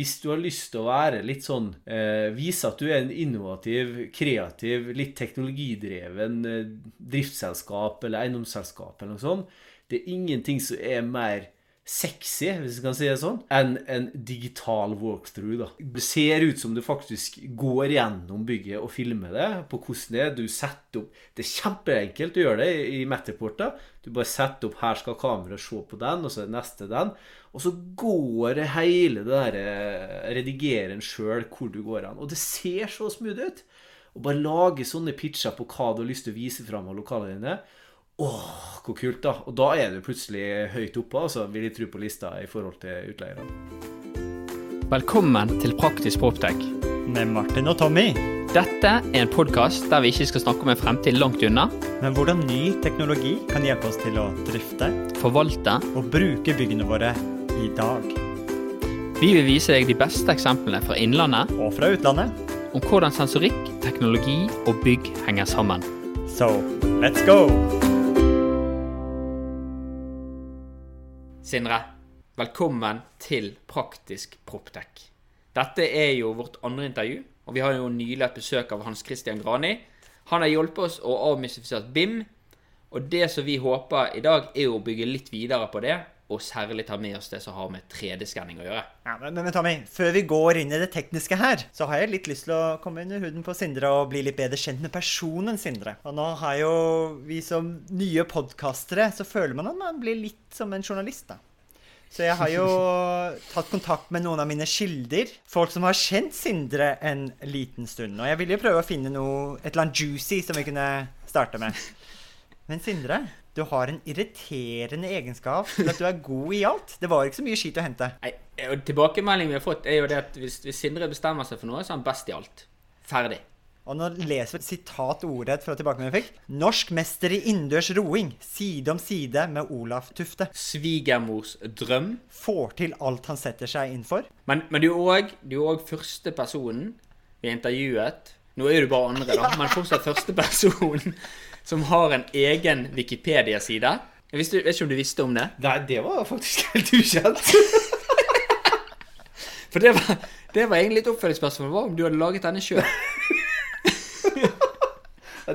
hvis du har lyst til å være litt sånn eh, Vise at du er en innovativ, kreativ, litt teknologidreven eh, driftsselskap eller eiendomsselskap eller noe sånt, det er ingenting som er mer sexy, hvis jeg kan si det sånn, enn en digital walkthrough. da. Det ser ut som du faktisk går gjennom bygget og filmer det, på hvordan det er. Du setter opp Det er kjempeenkelt å gjøre det i Matterport. da. Du bare setter opp 'her skal kameraet se på den', og så er neste den. Og så går det hele det der eh, redigeren sjøl hvor du går hen. Og det ser så smooth ut. Og bare lage sånne pitcher på hva du har lyst til å vise fram av lokalene dine. Åh, hvor kult, da. Og da er du plutselig høyt oppe, altså, vil jeg tro på lista i forhold til utleierne. Velkommen til Praktisk Proptech. Med Martin og Tommy. Dette er en podkast der vi ikke skal snakke om en fremtid langt unna, Men hvordan ny teknologi kan hjelpe oss til å drifte forvalte. og bruke byggene våre i dag. Vi vil vise deg de beste eksemplene fra innlandet Og fra utlandet. om hvordan sensorikk, teknologi og bygg henger sammen. So, let's go! Sindre, velkommen til Praktisk Proptech. Dette er jo vårt andre intervju, og vi har jo nylig hatt besøk av Hans Christian Grani. Han har hjulpet oss å avmystifisere BIM, og det som vi håper i dag, er å bygge litt videre på det, og særlig ta med oss det som har med 3D-skanning å gjøre. Ja, men, men Tommy, før vi går inn i det tekniske her, så har jeg litt lyst til å komme under huden på Sindre og bli litt bedre kjent med personen Sindre. Og nå har jo vi som nye podkastere, så føler man at man blir litt som en journalist, da. Så jeg har jo tatt kontakt med noen av mine kilder. Folk som har kjent Sindre en liten stund. Og jeg ville jo prøve å finne noe, et eller annet juicy som vi kunne starte med. Men Sindre, du har en irriterende egenskap til at du er god i alt. Det var ikke så mye skit å hente. Nei, og Tilbakemeldingen vi har fått, er jo det at hvis, hvis Sindre bestemmer seg for noe, så er han best i alt. Ferdig. Og nå leser vi et sitat ordrett fra tilbakemeldingen vi fikk. Norsk mester i innendørs roing, side om side med Olaf Tufte. Svigermors drøm. Får til alt han setter seg inn for. Men, men du er òg er også første personen vi intervjuet Nå er du bare andre, da, men fortsatt første person som har en egen Wikipedia-side. Jeg vet ikke om du visste om det? Nei, det var faktisk helt ukjent. For det var, det var egentlig et oppfølgingsspørsmål. Hva om du hadde laget denne sjøl?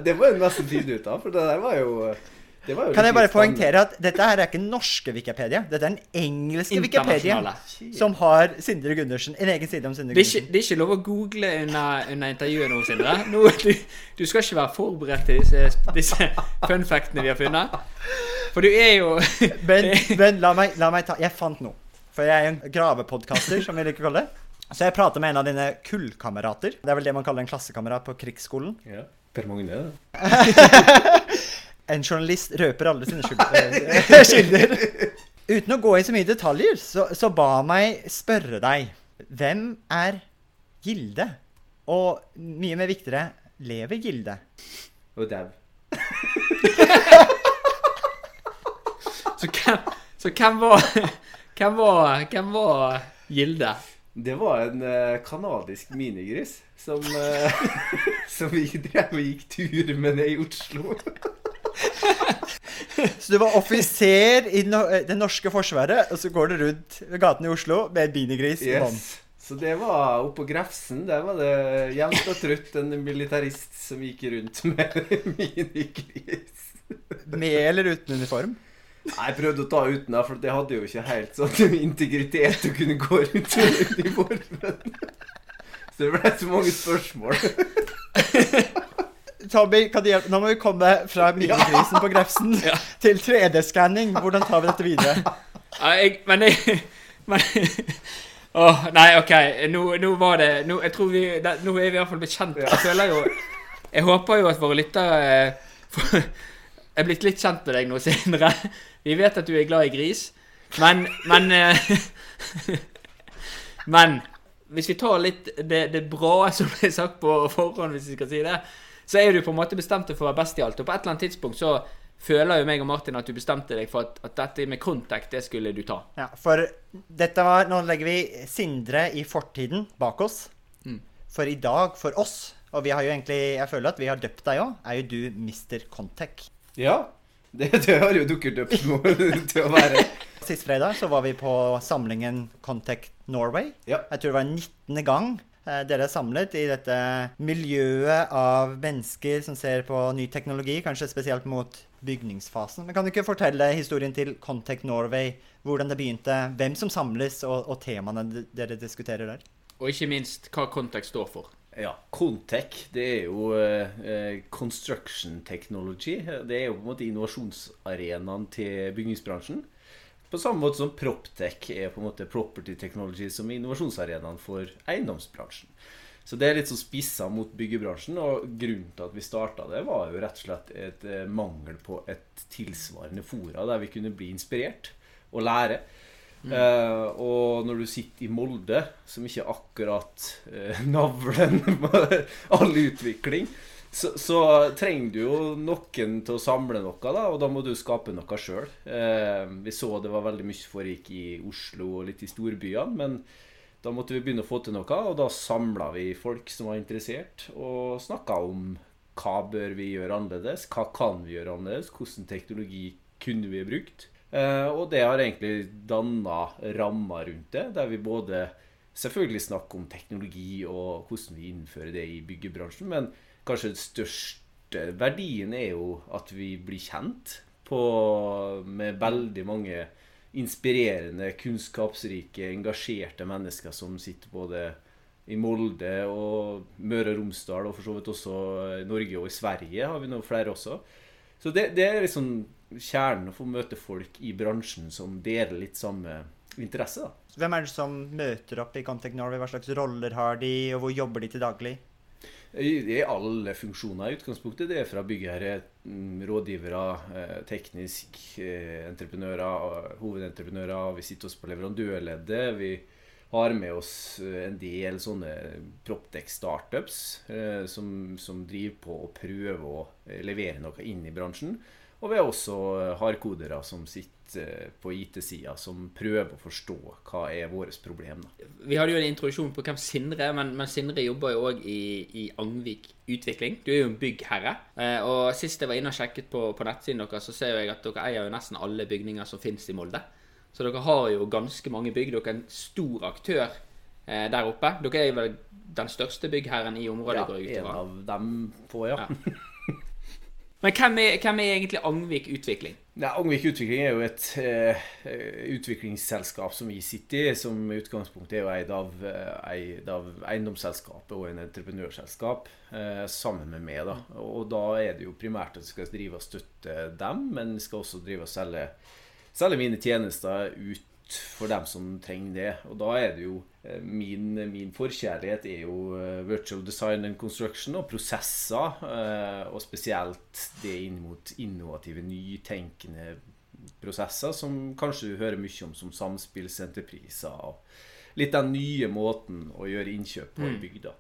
Det må jeg nesten finne ut av, for det der var jo Kan jeg bare poengtere at dette her er ikke norske Wikipedia. Dette er den engelske Wikipedia. Som har Sindre Gundersen. En egen side om Sindre Det er, ikke, det er ikke lov å google under, under intervjuet nå, Sindre. Nå, du, du skal ikke være forberedt til disse, disse fun factene vi har funnet. For du er jo Men, men la, meg, la meg ta Jeg fant noe. For jeg er en gravepodkaster, som vi liker å kalle det. Så jeg prater med en av dine kullkamerater. Det er vel det man kaller en klassekamerat på krigsskolen. Ja. Per Magne, det. En journalist røper alle sine eh. Uten å gå i så mye detaljer, så, så ba meg spørre deg Hvem er Gilde? Og mye mer viktigere lever Gilde? Og dau. Så hvem, så hvem var Hvem var, hvem var Gilde? Det var en uh, kanadisk minigris som, uh, som vi drev og gikk tur med ned i Oslo. Så du var offiser i eh, det norske forsvaret, og så går du rundt gatene i Oslo med en yes. i hånden. Så det var oppå Grefsen. Der var det jevnt og trutt en militarist som gikk rundt med minigris. Med eller uten uniform. Nei, Jeg prøvde å ta uten, for det hadde jo ikke helt sånn integritet å kunne gå rundt med uniformen. Så det ble så mange spørsmål. Tommy, kan du hjelpe? Nå må vi komme fra minikrisen på Grefsen Ja. til 3D-skanning. Hvordan tar vi dette videre? Jeg, men jeg men, Åh, nei, OK. Nå, nå var det nå, Jeg tror vi det, Nå er vi i hvert fall blitt kjent. Jeg føler jo Jeg håper jo at våre lyttere eh, er blitt litt kjent med deg nå, Sindre. Vi vet at du er glad i gris, men Men eh, Men hvis vi tar litt det, det bra som ble sagt på forhånd, hvis vi skal si det, så er du på en måte bestemt deg for å være best i alt. Og på et eller annet tidspunkt så føler jo meg og Martin at du bestemte deg for at, at dette med contact, det skulle du ta. Ja, for dette var Nå legger vi Sindre i fortiden bak oss. Mm. For i dag, for oss, og vi har jo egentlig Jeg føler at vi har døpt deg òg, er jo du Mr. Contact. Ja, det, det har jo dukket opp nå til å være. Sist fredag så var vi på samlingen Contact Norway. Ja. Jeg tror det var 19. gang dere er samlet i dette miljøet av mennesker som ser på ny teknologi, kanskje spesielt mot bygningsfasen. Men kan du ikke fortelle historien til Contact Norway, hvordan det begynte, hvem som samles, og, og temaene dere diskuterer der? Og ikke minst hva Contact står for. Ja, Contech, det er jo eh, construction technology. Det er jo på en måte innovasjonsarenaen til bygningsbransjen. På samme måte som Proptech er på en måte property technology som er innovasjonsarenaen for eiendomsbransjen. Så det er litt så spissa mot byggebransjen, og grunnen til at vi starta det, var jo rett og slett et eh, mangel på et tilsvarende fora der vi kunne bli inspirert og lære. Eh, og når du sitter i Molde, som ikke er akkurat uh, navlen med all utvikling, så, så trenger du jo noen til å samle noe, da, og da må du skape noe sjøl. vi så det var veldig mye foregikk i Oslo og litt i storbyene, men da måtte vi begynne å få til noe, og da samla vi folk som var interessert, og snakka om hva bør vi gjøre annerledes, hva kan vi gjøre annerledes, hvordan teknologi kunne vi brukt. Eh, og det har egentlig danna rammer rundt det, der vi både selvfølgelig snakker om teknologi og hvordan vi innfører det i byggebransjen, men kanskje den største verdien er jo at vi blir kjent på, med veldig mange inspirerende, kunnskapsrike, engasjerte mennesker som sitter både i Molde og Møre og Romsdal, og for så vidt også i Norge og i Sverige har vi nå flere også. Så det, det er liksom kjernen å få møte folk i bransjen som deler litt samme interesse. da. Hvem er det som møter opp i Contact Norway? Hva slags roller har de, og hvor jobber de til daglig? Er alle funksjoner i utgangspunktet. Det er fra byggherre, mm, rådgivere, eh, teknisk eh, entreprenører, hovedentreprenører. Vi sitter oss på leverandørleddet. Vi har med oss eh, en del sånne Proptech-startups eh, som, som driver på å prøve å eh, levere noe inn i bransjen. Og vi har også eh, hardkodere som sitter eh, på IT-sida, som prøver å forstå hva er vårt problem. da. Vi hadde jo en introduksjon på hvem Sindre er, men, men Sindre jobber jo òg i, i Angvik Utvikling. Du er jo en byggherre. Eh, og sist jeg var inne og sjekket på, på nettsiden deres, så ser jeg at dere eier jo nesten alle bygninger som finnes i Molde. Så dere har jo ganske mange bygg. Dere er en stor aktør eh, der oppe. Dere er vel den største byggherren i området? ut en av dem på, ja. Ja. Men hvem er, hvem er egentlig Angvik Utvikling? Nei, Angvik Utvikling er jo et uh, utviklingsselskap som vi sitter i, som i utgangspunktet er jo eid av, eh, eid av eiendomsselskapet og en entreprenørselskap uh, sammen med meg. da. Og da er det jo primært at vi skal drive og støtte dem, men vi skal også drive og selge, selge mine tjenester ut for dem som trenger det. Og da er det jo min, min forkjærlighet er jo eh, virtual design and construction og prosesser. eh, Og spesielt det inn mot innovative, nytenkende prosesser som kanskje du hører mye om som samspillsenterpriser. Og litt den nye måten å gjøre innkjøp på i bygda.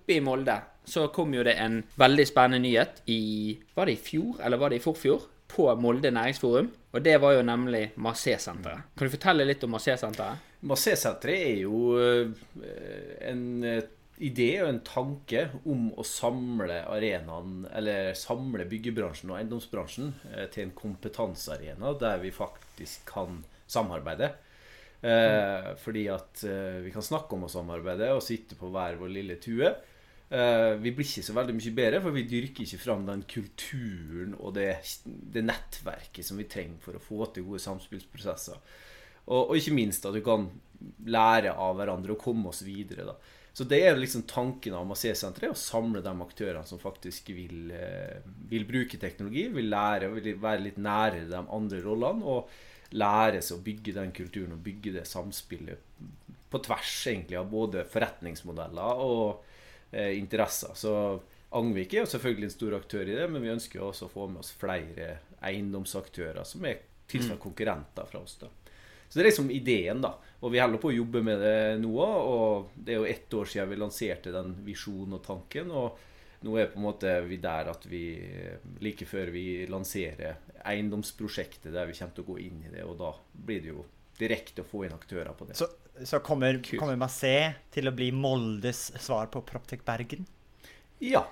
Oppe i Molde så kom jo det en veldig spennende nyhet i Var det i fjor, eller var det i forfjor? På Molde næringsforum. Og det var jo nemlig Marcé-senteret. Kan du fortelle litt om Marcé-senteret? Marcé-senteret er jo eh, en eh, idé og en tanke om å samle arenaen, eller samle byggebransjen og eiendomsbransjen eh, til en kompetansearena der vi faktisk kan samarbeide. Eh, fordi at vi kan snakke om å samarbeide og sitte på hver vår lille tue. Vi blir ikke så veldig mye bedre, for vi dyrker ikke fram den kulturen og det, det nettverket som vi trenger for å få til gode samspillsprosesser. Og, og ikke minst at du kan lære av hverandre og komme oss videre. da. Så det er liksom tanken av Macé-senteret, å samle de aktørene som faktisk vil, eh, vil bruke teknologi, vil lære, vil være litt nære de andre rollene, og lære seg å bygge den kulturen og bygge det samspillet på tvers egentlig av både forretningsmodeller og eh, interesser. Så Angvik er jo selvfølgelig en stor aktør i det, men vi ønsker jo også å få med oss flere eiendomsaktører som er tilsvarende konkurrenter fra oss. da. Så det er liksom ideen, da. Og vi holder på å jobbe med det nå. Og det er jo ett år siden vi lanserte den visjonen og tanken. Og nå er på en måte vi der at vi like før vi lanserer eiendomsprosjektet der vi kommer til å gå inn i det, og da blir det jo direkte å få inn aktører på det. Så, så kommer, kommer Massé til å bli Moldes svar på Proptec Bergen? Ja.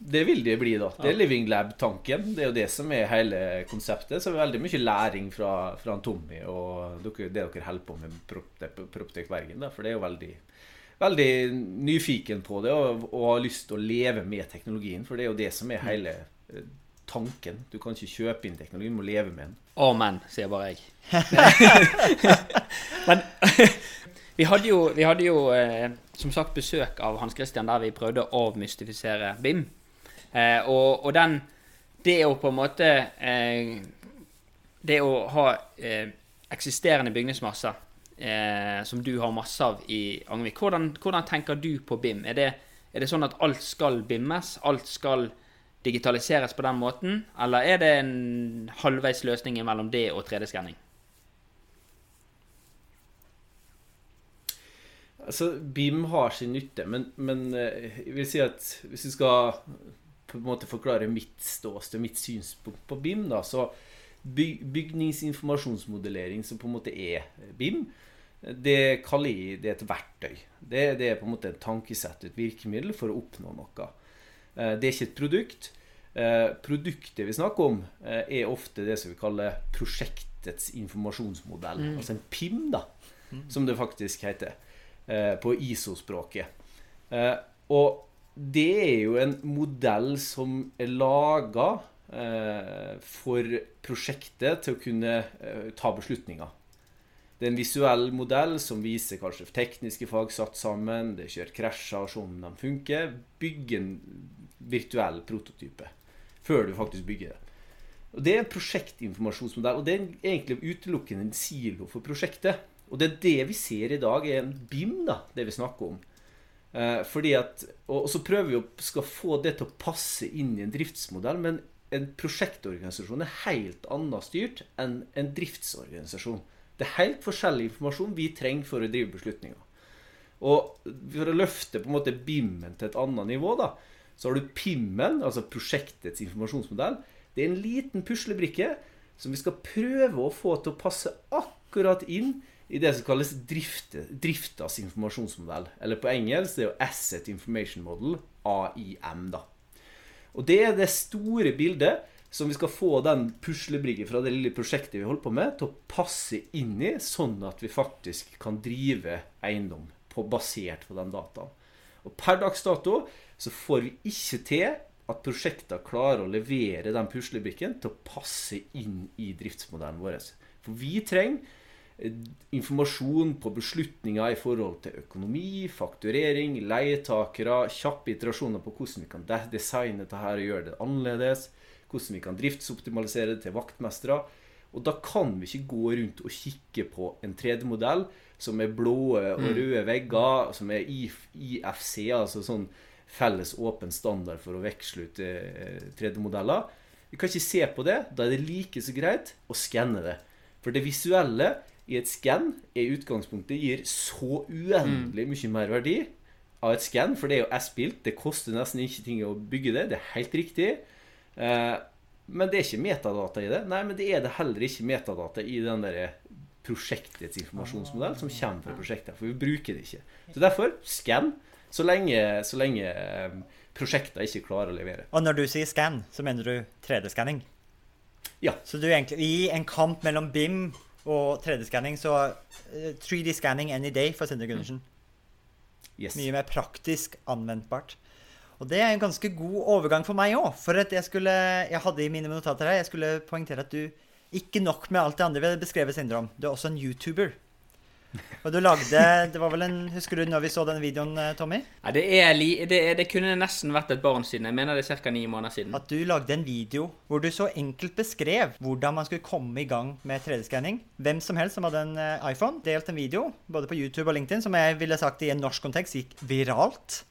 Det vil det bli, da. Det er Living Lab-tanken. Det er jo det som er hele konseptet. Så det er veldig mye læring fra, fra Tommy og det dere holder på med Proptek Bergen. Da, for det er jo veldig, veldig nyfiken på det og, og har lyst til å leve med teknologien. For det er jo det som er hele eh, tanken. Du kan ikke kjøpe inn teknologien, du må leve med den. Amen, sier bare jeg. Men vi hadde jo, vi hadde jo eh, som sagt besøk av Hans Christian der vi prøvde å avmystifisere BIM. Eh, og, og, den Det å på en måte eh, Det å ha eh, eksisterende bygningsmasser eh, som du har masse av i Angvik, hvordan, hvordan, tenker du på BIM? Er det, er det sånn at alt skal BIM-es? Alt skal digitaliseres på den måten? Eller er det en halvveis løsning mellom det og 3D-skanning? Altså, BIM har sin nytte, men, men, eh, jeg vil si at hvis du skal på en måte forklare mitt ståsted, mitt synspunkt på BIM, da, så bygningsinformasjonsmodellering, som på en måte er BIM, det kaller jeg det et verktøy. Det, det, er på en måte et tankesett, et virkemiddel for å oppnå noe. Eh, det er ikke et produkt. Eh, produktet vi snakker om, eh, er ofte det som vi kaller prosjektets informasjonsmodell. Mm. Altså en PIM, da, mm. som det faktisk heter på ISO-språket. Og det er jo en modell som er laga eh, for prosjektet til å kunne eh, ta beslutninger. Det er en visuell modell som viser kanskje tekniske fag satt sammen. Det kjører krasjer og sånn de funker. Bygge en virtuell prototype før du faktisk bygger det. Og Det er en prosjektinformasjonsmodell, og det er egentlig utelukkende en silo for prosjektet. Og det er det vi ser i dag, er en BIM, da, det vi snakker om. Eh, fordi at, og, så prøver vi å skal få det til å passe inn i en driftsmodell, men en prosjektorganisasjon er helt annet styrt enn en driftsorganisasjon. Det er helt forskjellig informasjon vi trenger for å drive beslutninger. Og for å løfte på en måte BIM-en til et annet nivå, da, så har du PIM-en, altså prosjektets informasjonsmodell. Det er en liten puslebrikke som vi skal prøve å få til å passe akkurat inn i det som kalles drifte, driftas informasjonsmodell. Eller på engelsk det er jo Asset Information Model, AIM. da. Og det er det store bildet som vi skal få den puslebrikken fra det lille prosjektet vi holder på med, til å passe inn i, sånn at vi faktisk kan drive eiendom på, basert på den dataen. Og per dags dato så får vi ikke til at prosjekter klarer å levere den puslebrikken til å passe inn i driftsmodellen vår. For vi trenger informasjon på beslutninger i forhold til økonomi, fakturering, leietakere, kjappe iterasjoner på hvordan vi kan designe dette her og gjøre det annerledes, hvordan vi kan driftsoptimalisere det til vaktmestere. Og da kan vi ikke gå rundt og kikke på en 3D-modell som er blå og mm. røde vegger, som er IFC, altså sånn felles åpen standard for å veksle ut 3D-modeller. Eh, vi kan ikke se på det. Da er det like så greit å skanne det. For det visuelle i et skann i utgangspunktet gir så uendelig mm. mye mer verdi av et skann, for det er jo S-bilt. Det koster nesten ikke ting å bygge det. Det er helt riktig. Eh, men det er ikke metadata i det. Nei, men det er det heller ikke metadata i den der prosjektets informasjonsmodell som kommer fra prosjektet. For vi bruker det ikke. Så derfor skann så lenge, så lenge eh, prosjekter ikke klarer å levere. Og når du sier skann, så mener du 3D-skanning? Ja. Så du egentlig i en kamp mellom BIM og 3D-skanning, så 3D-skanning eh, any day for Sindre Gundersen. Yes. Mye mer praktisk anvendbart. Og det er en ganske god overgang for meg òg. For jeg skulle Jeg hadde i mine notater her Jeg skulle poengtere at du ikke nok med alt det andre vi hadde beskrevet Sindre om. Du er også en YouTuber. Og du lagde det var vel en, Husker du når vi så den videoen, eh, Tommy? Ja, det, er, det, det, kunne nesten vært et barn siden. Jeg mener det er ca. ni måneder siden. At du lagde en video hvor du så enkelt beskrev hvordan man skulle komme i gang med 3D-skanning. Hvem som helst som hadde en eh, iPhone, delte en video både på YouTube og LinkedIn som jeg ville sagt i en norsk kontekst gikk viralt.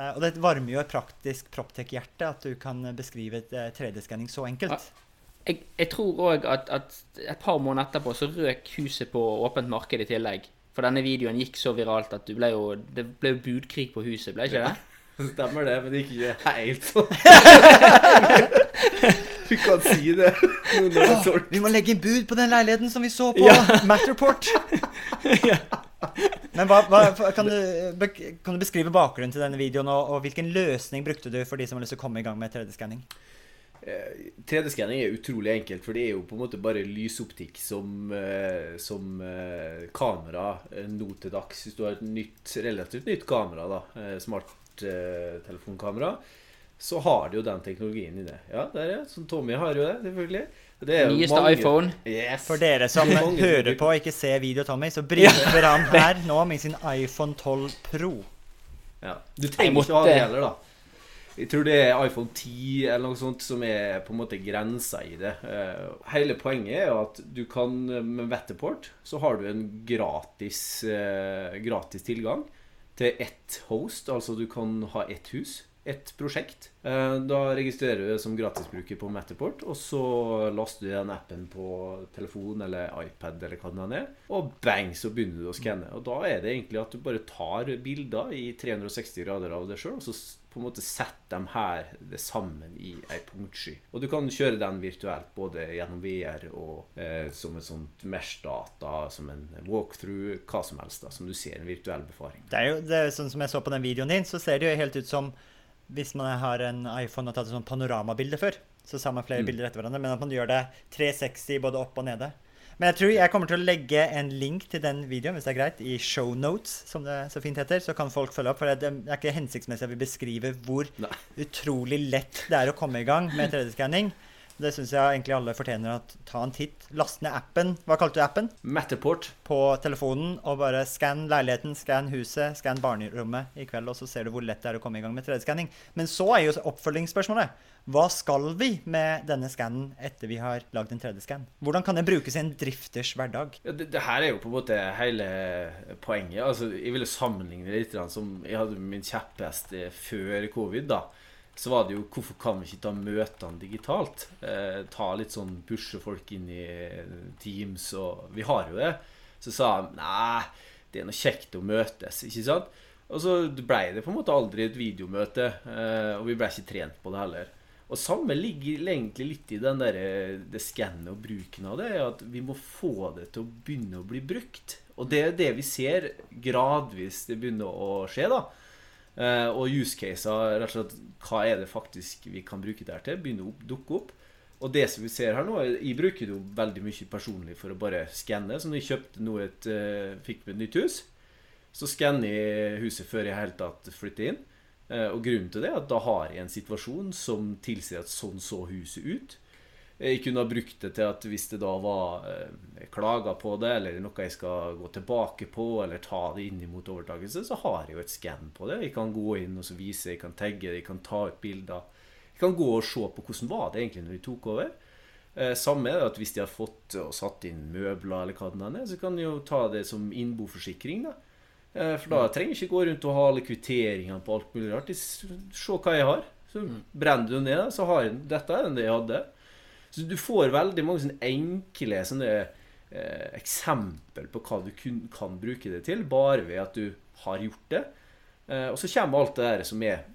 Eh, og det varmer jo et praktisk Proptech-hjerte at du kan beskrive 3D-skanning så enkelt. Ja jeg, jeg, tror òg at, at, et par måneder etterpå så røk huset på åpent marked i tillegg. For denne videoen gikk så viralt at ble jo, det ble jo budkrig på huset, ble ikke det? Stemmer det, men det gikk ikke helt sånn. du kan si det. Oh, vi må legge inn bud på den leiligheten som vi så på ja. Matterport. ja. Men hva, hva, kan, du, kan du beskrive bakgrunnen til denne videoen, og, og hvilken løsning brukte du for de som har lyst til å komme i gang med 3D-skanning? 3D-skanning er utrolig enkelt, for det er jo på en måte bare lysoptikk som, eh, som eh, kamera eh, nå til dags. Hvis du har et nytt, relativt nytt kamera, da, eh, smarttelefonkamera, så har du jo den teknologien inne. Ja, der er Som Tommy har jo det, selvfølgelig. Det er Nyeste mange- iPhone. Yes. For dere som Det er hører på og ikke ser video, Tommy, så brifer han her nå med sin iPhone 12 Pro. Ja. Du trenger måtte- ikke ha det heller, da. Jeg tror det er iPhone 10 eller noe sånt som er på en måte grensa i det. Eh, hele poenget er at du kan med Vetterport så har du en gratis, eh, gratis tilgang til ett host. Altså du kan ha ett hus, ett prosjekt. Eh, da registrerer du deg som gratisbruker på Metterport, og så laster du den appen på telefon eller iPad eller hva det er, og bang, så begynner du å skanne. Og da er det egentlig at du bare tar bilder i 360 grader av deg sjøl, og så på en måte setter dem her sammen i ei punktsky. Og du kan kjøre den virtuelt både gjennom VR og eh, som et sånt mesh-data, som en walkthrough, hva som helst, da, som du ser en virtuell befaring. Det er jo det er sånn som jeg så på den videoen din, så ser det jo helt ut som hvis man har en iPhone og tatt et sånn panoramabilde før, så ser man flere bilder etter hverandre, men at man gjør det 360 både opp og nede. Men jeg tror jeg kommer til å legge en link til den videoen hvis det er greit, i show notes, som det så fint heter. Så kan folk følge opp. For det er ikke hensiktsmessig at vi beskriver hvor Nei. utrolig lett det er å komme i gang med 3D-skanning. Det syns jeg egentlig alle fortjener å ta en titt. Last ned appen. Hva kalte du appen? Matterport. på telefonen og bare skann leiligheten, skann huset, skann barnerommet i kveld, og så ser du hvor lett det er å komme i gang med 3D-skanning. Men så er jo oppfølgingsspørsmålet hva skal vi med denne skannen etter vi har lagd en 3D-skann? Hvordan kan den brukes i en drifters hverdag? Ja, det, det her er jo på en måte hele poenget. Altså, jeg ville sammenligne det litt som jeg hadde min kjepphest eh, før covid. da Så var det jo hvorfor kan vi ikke ta møtene digitalt? Eh, ta litt sånn pushe folk inn i eh, Teams, og vi har jo det. Så sa han nei, det er noe kjekt å møtes, ikke sant? Og så ble det på en måte aldri et videomøte, eh, og vi ble ikke trent på det heller. Og samme ligger egentlig litt i den der, eh, det skannet og bruken av det, at vi må få det til å begynne å bli brukt. Og det er det vi ser gradvis det begynner å skje, da. Eh, og use caser, rett og slett hva er det faktisk vi kan bruke det her til, begynner å dukke opp. Og det som vi ser her nå, jeg bruker det jo veldig mye personlig for å bare skanne. Så når jeg kjøpte nå et, eh, fikk meg et nytt hus, så skanner jeg huset før jeg helt tatt flytter inn. Eh, Og grunnen til det er at da har jeg en situasjon som tilsier at sånn så huset ut. Jeg kunne ha brukt det til at hvis det da var eh, klager på det, eller noe jeg skal gå tilbake på, eller ta det inn mot overtakelse, så har jeg jo et skann på det. Jeg kan gå inn og så vise, jeg kan tagge jeg kan ta ut bilder. Jeg kan gå og se på hvordan var det egentlig når de tok over. Eh, samme er det at hvis de har fått og satt inn møbler, eller hva det er, så kan de jo ta det som innboforsikring. da. Eh, For da trenger jeg ikke gå rundt og ha alle kvitteringene på alt mulig rart. Se hva jeg har. Så brenner du ned, så har jeg Dette er det jeg hadde. Så du får veldig mange sånne enkle sånne eh, eksempel på hva du kun, kan bruke det til, bare ved at du har gjort det. Eh, og så kommer alt det der som er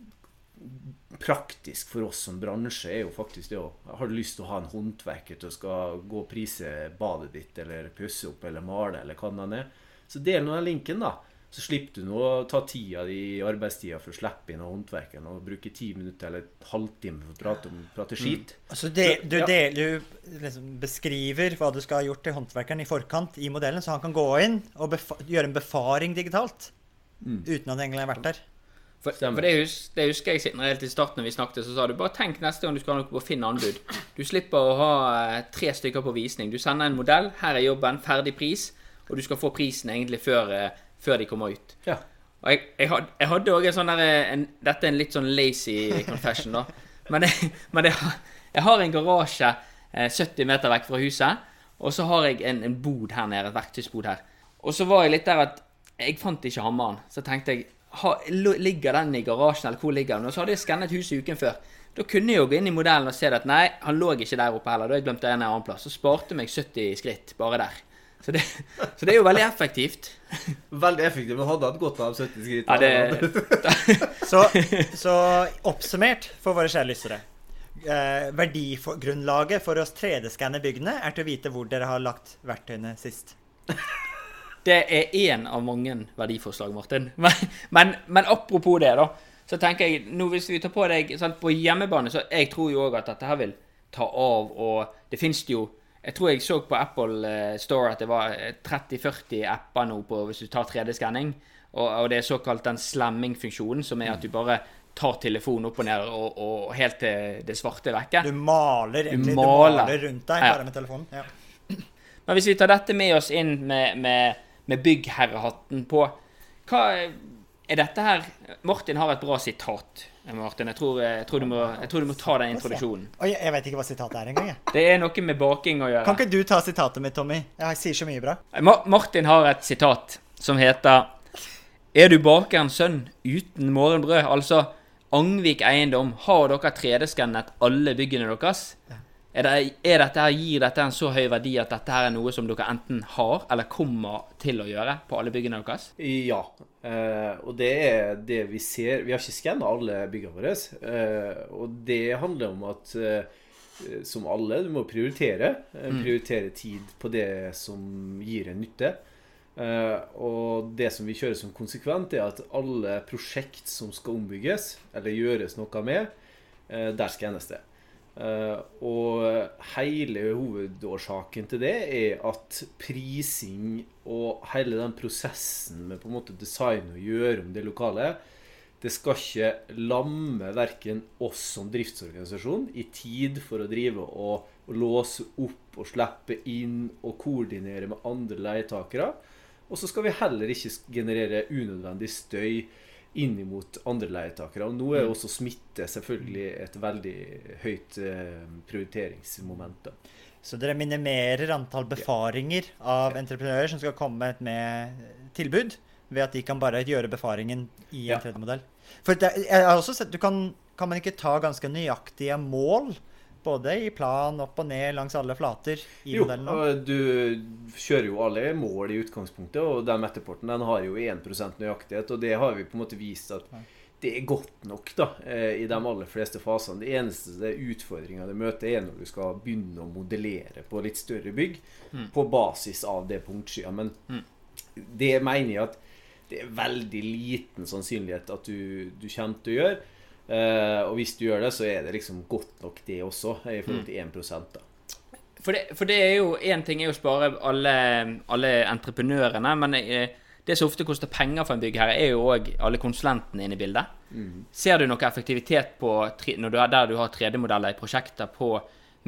praktisk for oss som bransje, er jo faktisk det å Har du lyst til å ha en håndverker til å skal gå og prise badet ditt, eller pusse opp, eller male, eller hva det er, så del nå den linken, da. Så slipper du nå å ta tida di i arbeidstida for å slippe inn av håndverkeren og bruke ti minutter eller en halvtime for å prate, om, prate skit. Altså det, du, ja. del, du liksom beskriver hva du skal ha gjort til håndverkeren i forkant i modellen, så han kan gå inn og befa gjøre en befaring digitalt. Uten at egentlig har vært der. For, for det, hus, det husker jeg siden helt i starten når vi snakket, så sa du bare tenk neste gang du skal ha noe på Finn anbud. Du slipper å ha eh, tre stykker på visning. Du sender en modell, her er jobben, ferdig pris, og du skal få prisen egentlig før, eh, før de kommer ut. Ja. Og jeg, jeg, had, jeg hadde òg en sånn der, Dette er en litt sånn lazy confession, da. Men, jeg, men jeg, har- en garasje eh, 70 meter vekk fra huset, og så har jeg en, en bod her nede, et verktøysbod her. Og så var jeg litt der at jeg fant ikke hammeren. Så tenkte jeg ha, Ligger den i garasjen, eller hvor ligger den? Og så hadde jeg skannet huset uken før. Da kunne jeg jo gå inn i modellen og se at nei, han lå ikke der oppe heller. Da jeg glemte en annen plass. Så sparte meg 70 skritt bare der. Så det, så det er jo veldig effektivt. Veldig effektivt, men hadde hatt godt av 70 skritt. Ja, det, Så, så oppsummert for våre kjære lyttere. Eh, verdigrunnlaget for å 3D-skanne byggene er til å vite hvor dere har lagt verktøyene sist. Det er én av mange verdiforslag, Martin. Men, men, men apropos det, da. Så tenker jeg, nå hvis vi tar på deg sant, På hjemmebane, så jeg tror jo òg at dette her vil ta av, og det fins jo Jeg tror jeg så på Apple eh, Store at det var eh, 30-40 apper nå på hvis du tar 3D-skanning. Og, og det er såkalt den slamming-funksjonen, som er at du bare tar telefonen opp og ned og, og helt til det svarte er vekke. Du maler egentlig. Du maler. maler, rundt deg Ja. bare med telefonen. Ja. Men hvis vi tar dette med oss inn med, med, med byggherrehatten på Hva er dette her Martin har et bra sitat. Martin, jeg tror, jeg tror, du, må, jeg tror du må ta den introduksjonen. Oi, jeg vet ikke hva sitatet er engang. Det er noe med baking å gjøre. Kan ikke du ta sitatet mitt, Tommy? Jeg sier så mye bra. Ma Martin har et sitat som heter Er du bakerens sønn uten morgenbrød? Altså Angvik eiendom, har dere 3D-skannet alle byggene deres? Er, det, er dette her, Gir dette en så høy verdi at dette her er noe som dere enten har eller kommer til å gjøre på alle byggene deres? Ja. Eh, og det er det vi ser Vi har ikke skanna alle byggene våre. Eh, og det handler om at eh, som alle, du må prioritere. Eh, prioritere tid på det som gir en nytte. Eh, og det som vi kjører som konsekvent, er at alle prosjekt som skal ombygges, eller gjøres noe med, eh, der skannes det. Eh, og hele hovedårsaken til det er at prising og hele den prosessen med på en måte design og gjøre om det lokale, det skal ikke lamme verken oss som driftsorganisasjon i tid for å drive og, og låse opp og slippe inn og koordinere med andre leietakere. Og så skal vi heller ikke generere unødvendig støy inn mot andre leietakere. Og nå er jo også smitte selvfølgelig et veldig høyt eh, prioriteringsmoment. da. Så dere minimerer antall befaringer av entreprenører som skal komme med tilbud, ved at de kan bare gjøre befaringen i en Ja. 3D-modell. For det, jeg har også sett, du kan, kan man ikke ta ganske nøyaktige mål, både i plan, opp og ned, langs alle flater i Jo, modellen? Jo, du kjører jo alle mål i utgangspunktet, og den metaporten den har jo 1% nøyaktighet, og det har vi på en måte vist at det er godt nok da, eh, i de aller fleste fasene. Det eneste utfordringa du møter, er når du skal begynne å modellere på litt større bygg på basis av det punktskya. Men det mener jeg at det er veldig liten sannsynlighet at du, du kommer til å gjøre. Eh, og hvis du gjør det, så er det liksom godt nok det også, i forhold til 1 da. For det, for det er jo Én ting er å spare alle, alle entreprenørene, men eh, det som ofte koster penger for en byggherre, er jo òg alle konsulentene inne i bildet. Ser du noe effektivitet på, du er der du har 3D-modeller i prosjekter, på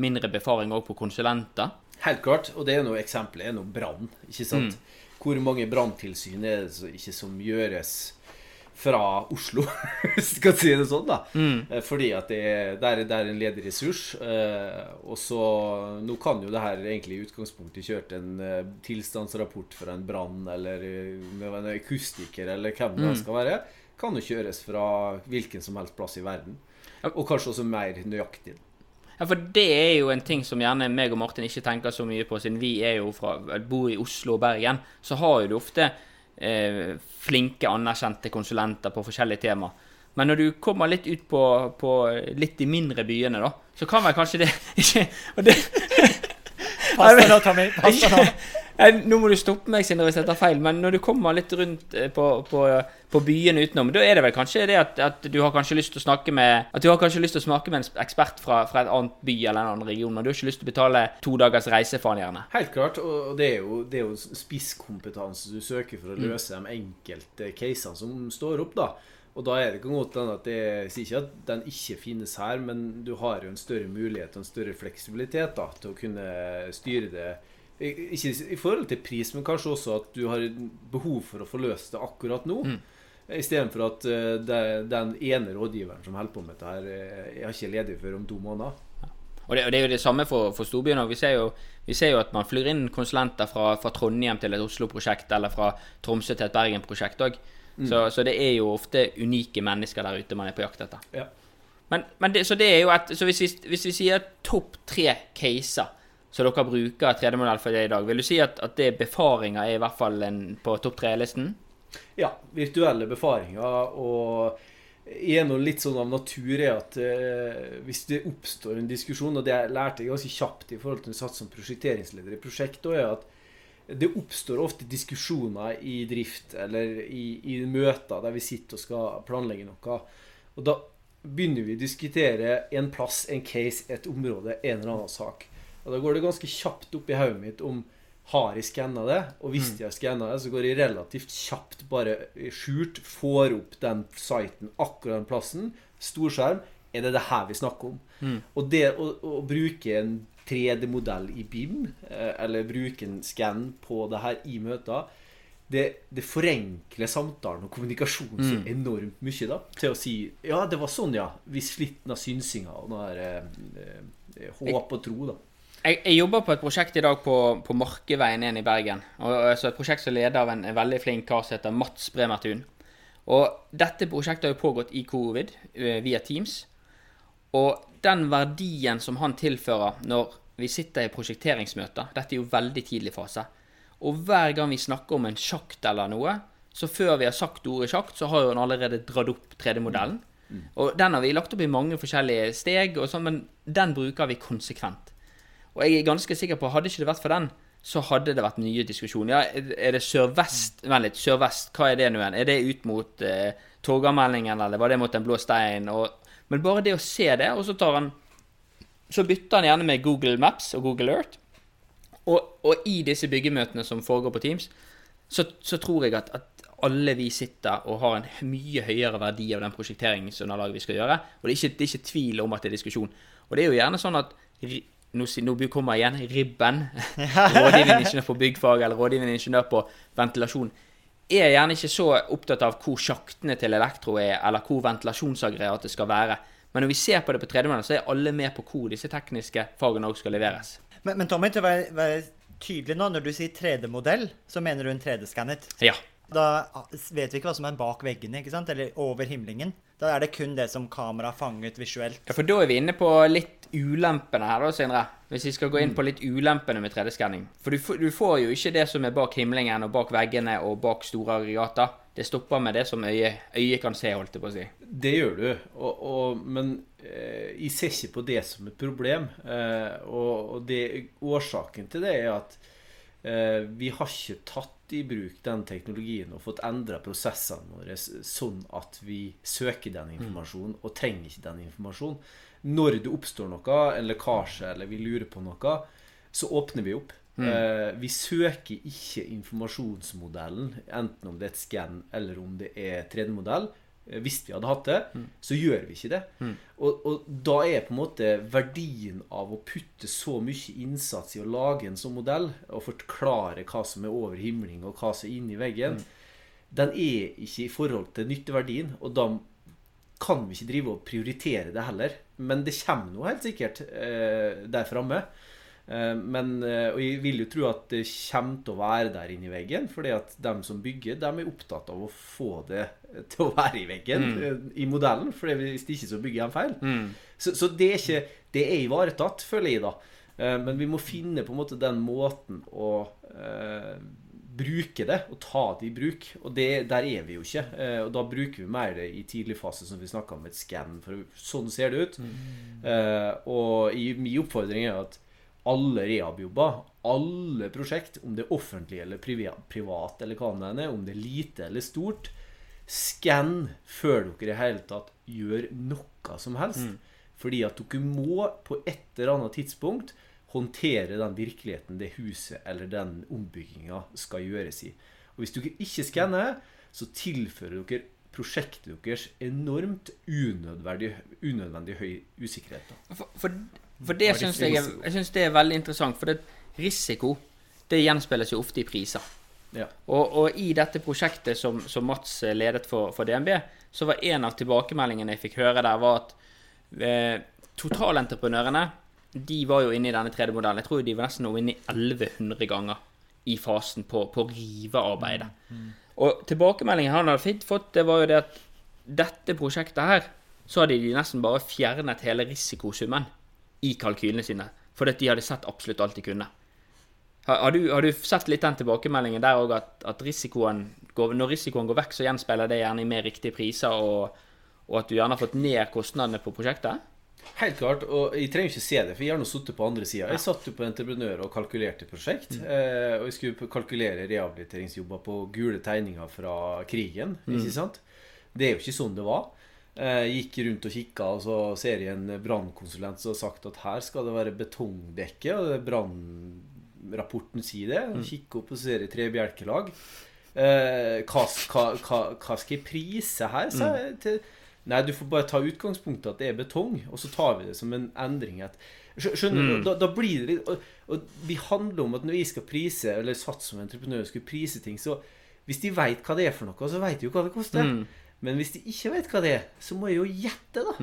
mindre befaring òg på konsulenter? Helt klart. Og det er noe eksempelet er noe brann. ikke sant? Hvor mange branntilsyn er det ikke som gjøres fra Oslo, hvis du kan si det sånn, da. Mm. Fordi at det er, der, det er en ledig ressurs. Eh, og så Nå kan jo det her egentlig i utgangspunktet kjørt en eh, tilstandsrapport fra en brann, eller eh, en akustiker, eller hvem det skal være. Kan jo kjøres fra hvilken som helst plass i verden. Og kanskje også mer nøyaktig. Ja, for det er jo en ting som gjerne meg og Martin ikke tenker så mye på, siden vi er jo fra, bor i Oslo og Bergen. Så har jo du ofte eh, flinke, anerkjente konsulenter på forskjellige tema. Men når du kommer litt ut på, på litt de mindre byene, da, så kan vel kanskje det ikke og det, Pass deg nå, Tommy. Pass deg nå. Nå må du stoppe meg, Sindre, hvis jeg tar feil, men når du kommer litt rundt eh, på, på, på byene utenom, da er det vel kanskje det at, at du har kanskje lyst til å snakke med At du har kanskje lyst til å snakke med en ekspert fra, fra et annet by eller en annen region, og du har ikke lyst til å betale to dagers reise for han gjerne. Helt klart, og det er jo, det er jo spisskompetanse du søker for å løse de enkelte casene som står opp, da. Og da er det ikke godt at det jeg sier ikke at den ikke finnes her, men du har jo en større mulighet og en større fleksibilitet da, til å kunne styre det. Ikke i forhold til pris, men kanskje også at du har behov for å få løst det akkurat nå. Istedenfor at eh, det, den ene rådgiveren som holder på med dette, her, eh, har ikke ledig før om to måneder. Og det, og det er jo det samme for, for storbyene. Vi vi ser jo at man flyr inn konsulenter fra, fra Trondheim til et Oslo-prosjekt, eller fra Tromsø til et Bergen-prosjekt òg. Så, så det er jo ofte unike mennesker der ute man er på jakt etter. Ja. Men, men det, så det er jo et, så hvis vi, hvis vi sier topp tre caser som dere bruker 3D-modell for det i dag, vil du si at, at det befaringer er i hvert fall en, på topp tre-listen? Ja, virtuelle befaringer. Og en og litt sånn av natur er at eh, hvis det oppstår en diskusjon, og det jeg lærte jeg ganske kjapt i forhold til når jeg som prosjekteringsleder i prosjekt, da er at det oppstår ofte diskusjoner i drift eller i, i møter der vi sitter og skal planlegge noe. Og da begynner vi å diskutere en plass, en case, et område, en eller annen sak. Og da går det ganske kjapt opp i hodet mitt om har jeg skanna det, og hvis jeg har skanna det, så går jeg relativt kjapt bare skjult, får opp den siten, akkurat den plassen, storskjerm. Er det det her vi snakker om? Og det å, å bruke en 3D-modell i BIM, eh, eller bruke en skann på det her i møter, det, det forenkler samtalen og kommunikasjonen så enormt mye, da. Til å si Ja, det var sånn, ja. Vi sliter av synsinga og noe der, eh, eh, håp og tro, da. Jeg, jeg jobber på et prosjekt i dag på, på Markeveien 1 i Bergen. Og, altså et prosjekt som leder av en, en veldig flink kar som heter Mats Bremertun. Og dette prosjektet har jo pågått i covid eh, via Teams. Og den verdien som han tilfører når vi sitter i prosjekteringsmøter Dette er jo veldig tidlig fase. Og hver gang vi snakker om en sjakt eller noe, så før vi har sagt ordet sjakt, så har jo han allerede dratt opp 3D-modellen. Og den har vi lagt opp i mange forskjellige steg, og sånn, men den bruker vi konsekvent. Og jeg er ganske sikker på, hadde ikke det vært for den, så hadde det vært nye diskusjoner. Ja, er det sørvest Vent litt, sørvest, hva er det nå igjen? Er det ut mot eh, Torgallmeldingen, eller var det mot Den blå stein? Og, men bare det å se det, og så tar han Så bytter han gjerne med Google Maps og Google Earth. Og, og i disse byggemøtene som foregår på Teams, så, så tror jeg at, at alle vi sitter og har en mye høyere verdi av den prosjekteringsunderlaget vi skal gjøre. Og det er, ikke, det er ikke tvil om at det er diskusjon. Og det er jo gjerne sånn at nå, nå kommer igjen ribben. rådgivende ingeniør på byggfag eller rådgivende ingeniør på ventilasjon. Er gjerne ikke så opptatt av hvor sjaktene til elektro er, eller hvor ventilasjonsaggregatet skal være. Men når vi ser på det på tredjemann, så er alle med på hvor disse tekniske fagene også skal leveres. Men, men Tommy, til å være, være tydelig nå, når du sier 3D-modell, så mener du en 3D-skannet. Ja. Da vet vi ikke hva som er bak veggene, ikke sant? eller over himlingen. Da er det kun det som kamera fanget visuelt. Ja, for da er vi inne på litt ulempene her, da, Sindre. Hvis vi skal gå inn på litt ulempene med 3D-skanning. For du, du får jo ikke det som er bak himlingen og bak veggene og bak store aggregater. Det stopper med det som øyet, øyet kan se, holdt jeg på å si. Det gjør du, og, og, men eh, jeg ser ikke på det som et problem. Eh, og og det, årsaken til det er at eh, vi har ikke tatt i bruk den teknologien og fått endra prosessene våre sånn at vi søker den informasjonen og trenger ikke den informasjonen. Når det oppstår noe, en lekkasje, eller vi lurer på noe, så åpner vi opp. Mm. vi søker ikke informasjonsmodellen, enten om det er et skann eller om det er 3D-modell. Eh, Hvis vi hadde hatt det, så gjør vi ikke det. Og, og da er på en måte verdien av å putte så mye innsats i å lage en sånn modell, og forklare hva som er over himling, og hva som er inni veggen, den er ikke i forhold til nytteverdien. Og da kan vi ikke drive og prioritere det heller. Men det kommer nå helt sikkert eh, der framme. Eh, men, eh, og jeg vil jo tro at det kommer til å være der inni veggen. fordi at de som bygger, de er opptatt av å få det til å være i veggen mm. i modellen. For hvis det ikke så bygger de feil. Så, så det, er ikke, det er ivaretatt, føler jeg, da. Eh, men vi må finne på en måte den måten å eh, bruke det, og ta det i bruk. Og det, der er vi jo ikke. Eh, og da bruker vi mer det i tidlig fase, som vi snakka om, et skann. For sånn ser det ut. Eh, og i, min oppfordring er at alle rehab-jobber, alle prosjekt, om det er offentlig eller privat, privat eller hva det er, om det er lite eller stort, skann før dere i hele tatt gjør noe som helst. Fordi at dere må på et eller annet tidspunkt håndtere den virkeligheten det huset eller den ombygginga skal gjøres i. Og hvis dere ikke skanner, så tilfører dere prosjektet deres enormt unødvendig, unødvendig høy usikkerhet. For, for, for det syns jeg, jeg synes det er veldig interessant. For det, risiko det gjenspeiles jo ofte i priser. Ja. Og, og i dette prosjektet som, som Mats eh, ledet for, for DNB, så var en av tilbakemeldingene jeg fikk høre der, var at eh, totalentreprenørene de var jo inne i denne 3D-modellen. Jeg tror de var nesten inne i 1100 ganger i fasen på, på rivearbeidet. Og tilbakemeldingen han hadde fått- det var jo det at dette prosjektet her, så hadde de nesten bare fjernet hele risikosummen i kalkylene sine. Fordi de hadde sett absolutt alt de kunne. Har, har, du, har du sett litt den tilbakemeldingen der òg, at, at risikoen går, når risikoen går vekk, så gjenspeiler det gjerne i mer riktige priser, og, og at du gjerne har fått ned kostnadene på prosjektet? Helt klart, og jeg trenger ikke se det, for jeg har nå sittet på andre sida. Jeg satt jo på entreprenør og kalkulerte prosjekt. Mm. og jeg skulle kalkulere rehabiliteringsjobber på gule tegninger fra krigen. Ikke sant? Det er jo ikke sånn det var. Eh, Jeg gikk rundt og kikka, og så ser jeg en brannkonsulent som har sagt at her skal det være betongdekke. Og brannrapporten sier det. Og kikker opp og ser jeg tre bjelkelag. Eh, hva, hva, hva, hva skal jeg prise her? sa jeg til Nei, du får bare ta utgangspunktet at det er betong, og så tar vi det som en endring. At, Skjø- skjønner du? Da, da blir det litt og, og vi handler om at når vi skal prise, eller sats som entreprenør skulle prise ting, så hvis de veit hva det er for noe, så veit de jo hva det koster. Men hvis de ikke vet hva det er, så må jeg jo gjette, da.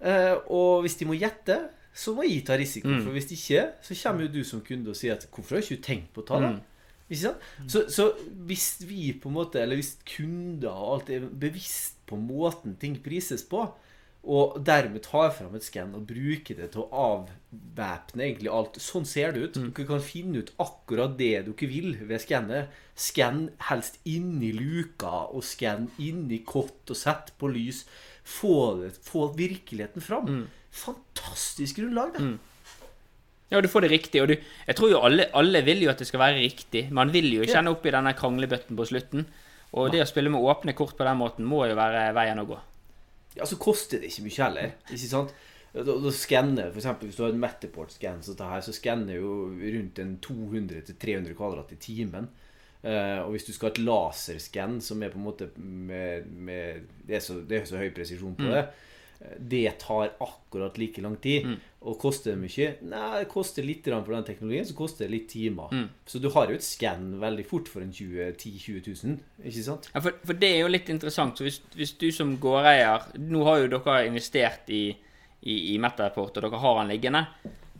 Eh, og hvis de må gjette, så må jeg ta risiko. For hvis de ikke, så kommer jo du som kunde og sier at 'Hvorfor har ikke du tenkt på å ta det?' Sant? Så, så hvis vi på en måte, eller hvis kunder og alt er bevisst på måten ting prises på, og dermed tar fram et skann og bruker det til å avvæpne egentlig alt Sånn ser det ut. Dere kan finne ut akkurat det dere vil ved skannet. Skann helst inni luka, og skann inni kott, og sett på lys. Få, det, få virkeligheten fram. Fantastisk grunnlag, det. Ja, du får det riktig, og du, jeg tror jo alle, alle vil jo at det skal være riktig. Man vil jo ikke ende opp i denne kranglebøtten på slutten. Og det å spille med åpne kort på den måten må jo være veien å gå. Ja, så koster det ikke mye heller. Ikke sant? Da, da skanner, eksempel, Hvis du har en Matterport-skann, så, skanner jo rundt en 200-300 kvadrat i timen. Uh, og hvis du skal ha et laserskann som er på en måte med, med det, er så, det er så høy presisjon på det, eh, det tar akkurat like lang tid. Og koster det mye? Nei, det koster litt for den teknologien, så koster det litt timer. Så du har jo et skann veldig fort for en 20 10 000-20 000, ikke sant? Ja, for, for det er jo litt interessant. Så hvis, hvis du som gårdeier Nå har jo dere investert i, i, i Metaport, og dere har den liggende.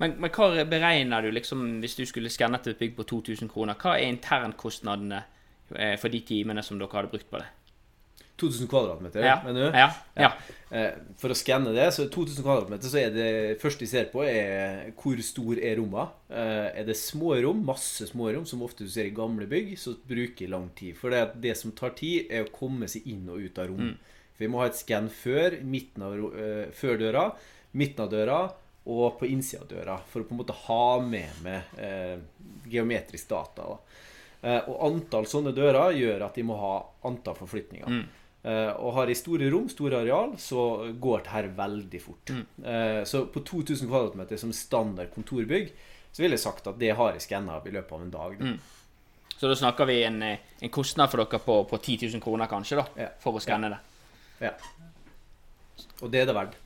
Men, men hva beregner du liksom hvis du skulle skannet et bygg på 2000 kroner? Hva er internkostnadene eh, for de timene som dere hadde brukt på det? 2000 kvadratmeter, Ja. mener du? Ja. ja. Eh, For å skanne det, så 2000 kvadratmeter, så er det første de ser på, er hvor stor er rommene. Eh, Er det små rom, masse små rom, som ofte du ser i gamle bygg, så bruker lang tid. For det, det som tar tid, er å komme seg inn og ut av rom. For vi må ha et skann før, av, eh, før døra, midten av døra og på innsida av døra. For å på en måte ha med med eh, geometrisk data. Da. Eh, og antall sånne dører gjør at de må ha antall forflytninger. Eh, og har i store rom, store areal, så går det her veldig fort. Eh, så på 2000 kvadratmeter som standard kontorbygg, så ville jeg sagt at det har jeg skanna i løpet av en dag. Da. Så da snakker vi en, eh, en kostnad for dere på, på 10 000 kroner, kanskje, da, Ja. for å skanne det. Ja. Og det er det verdt.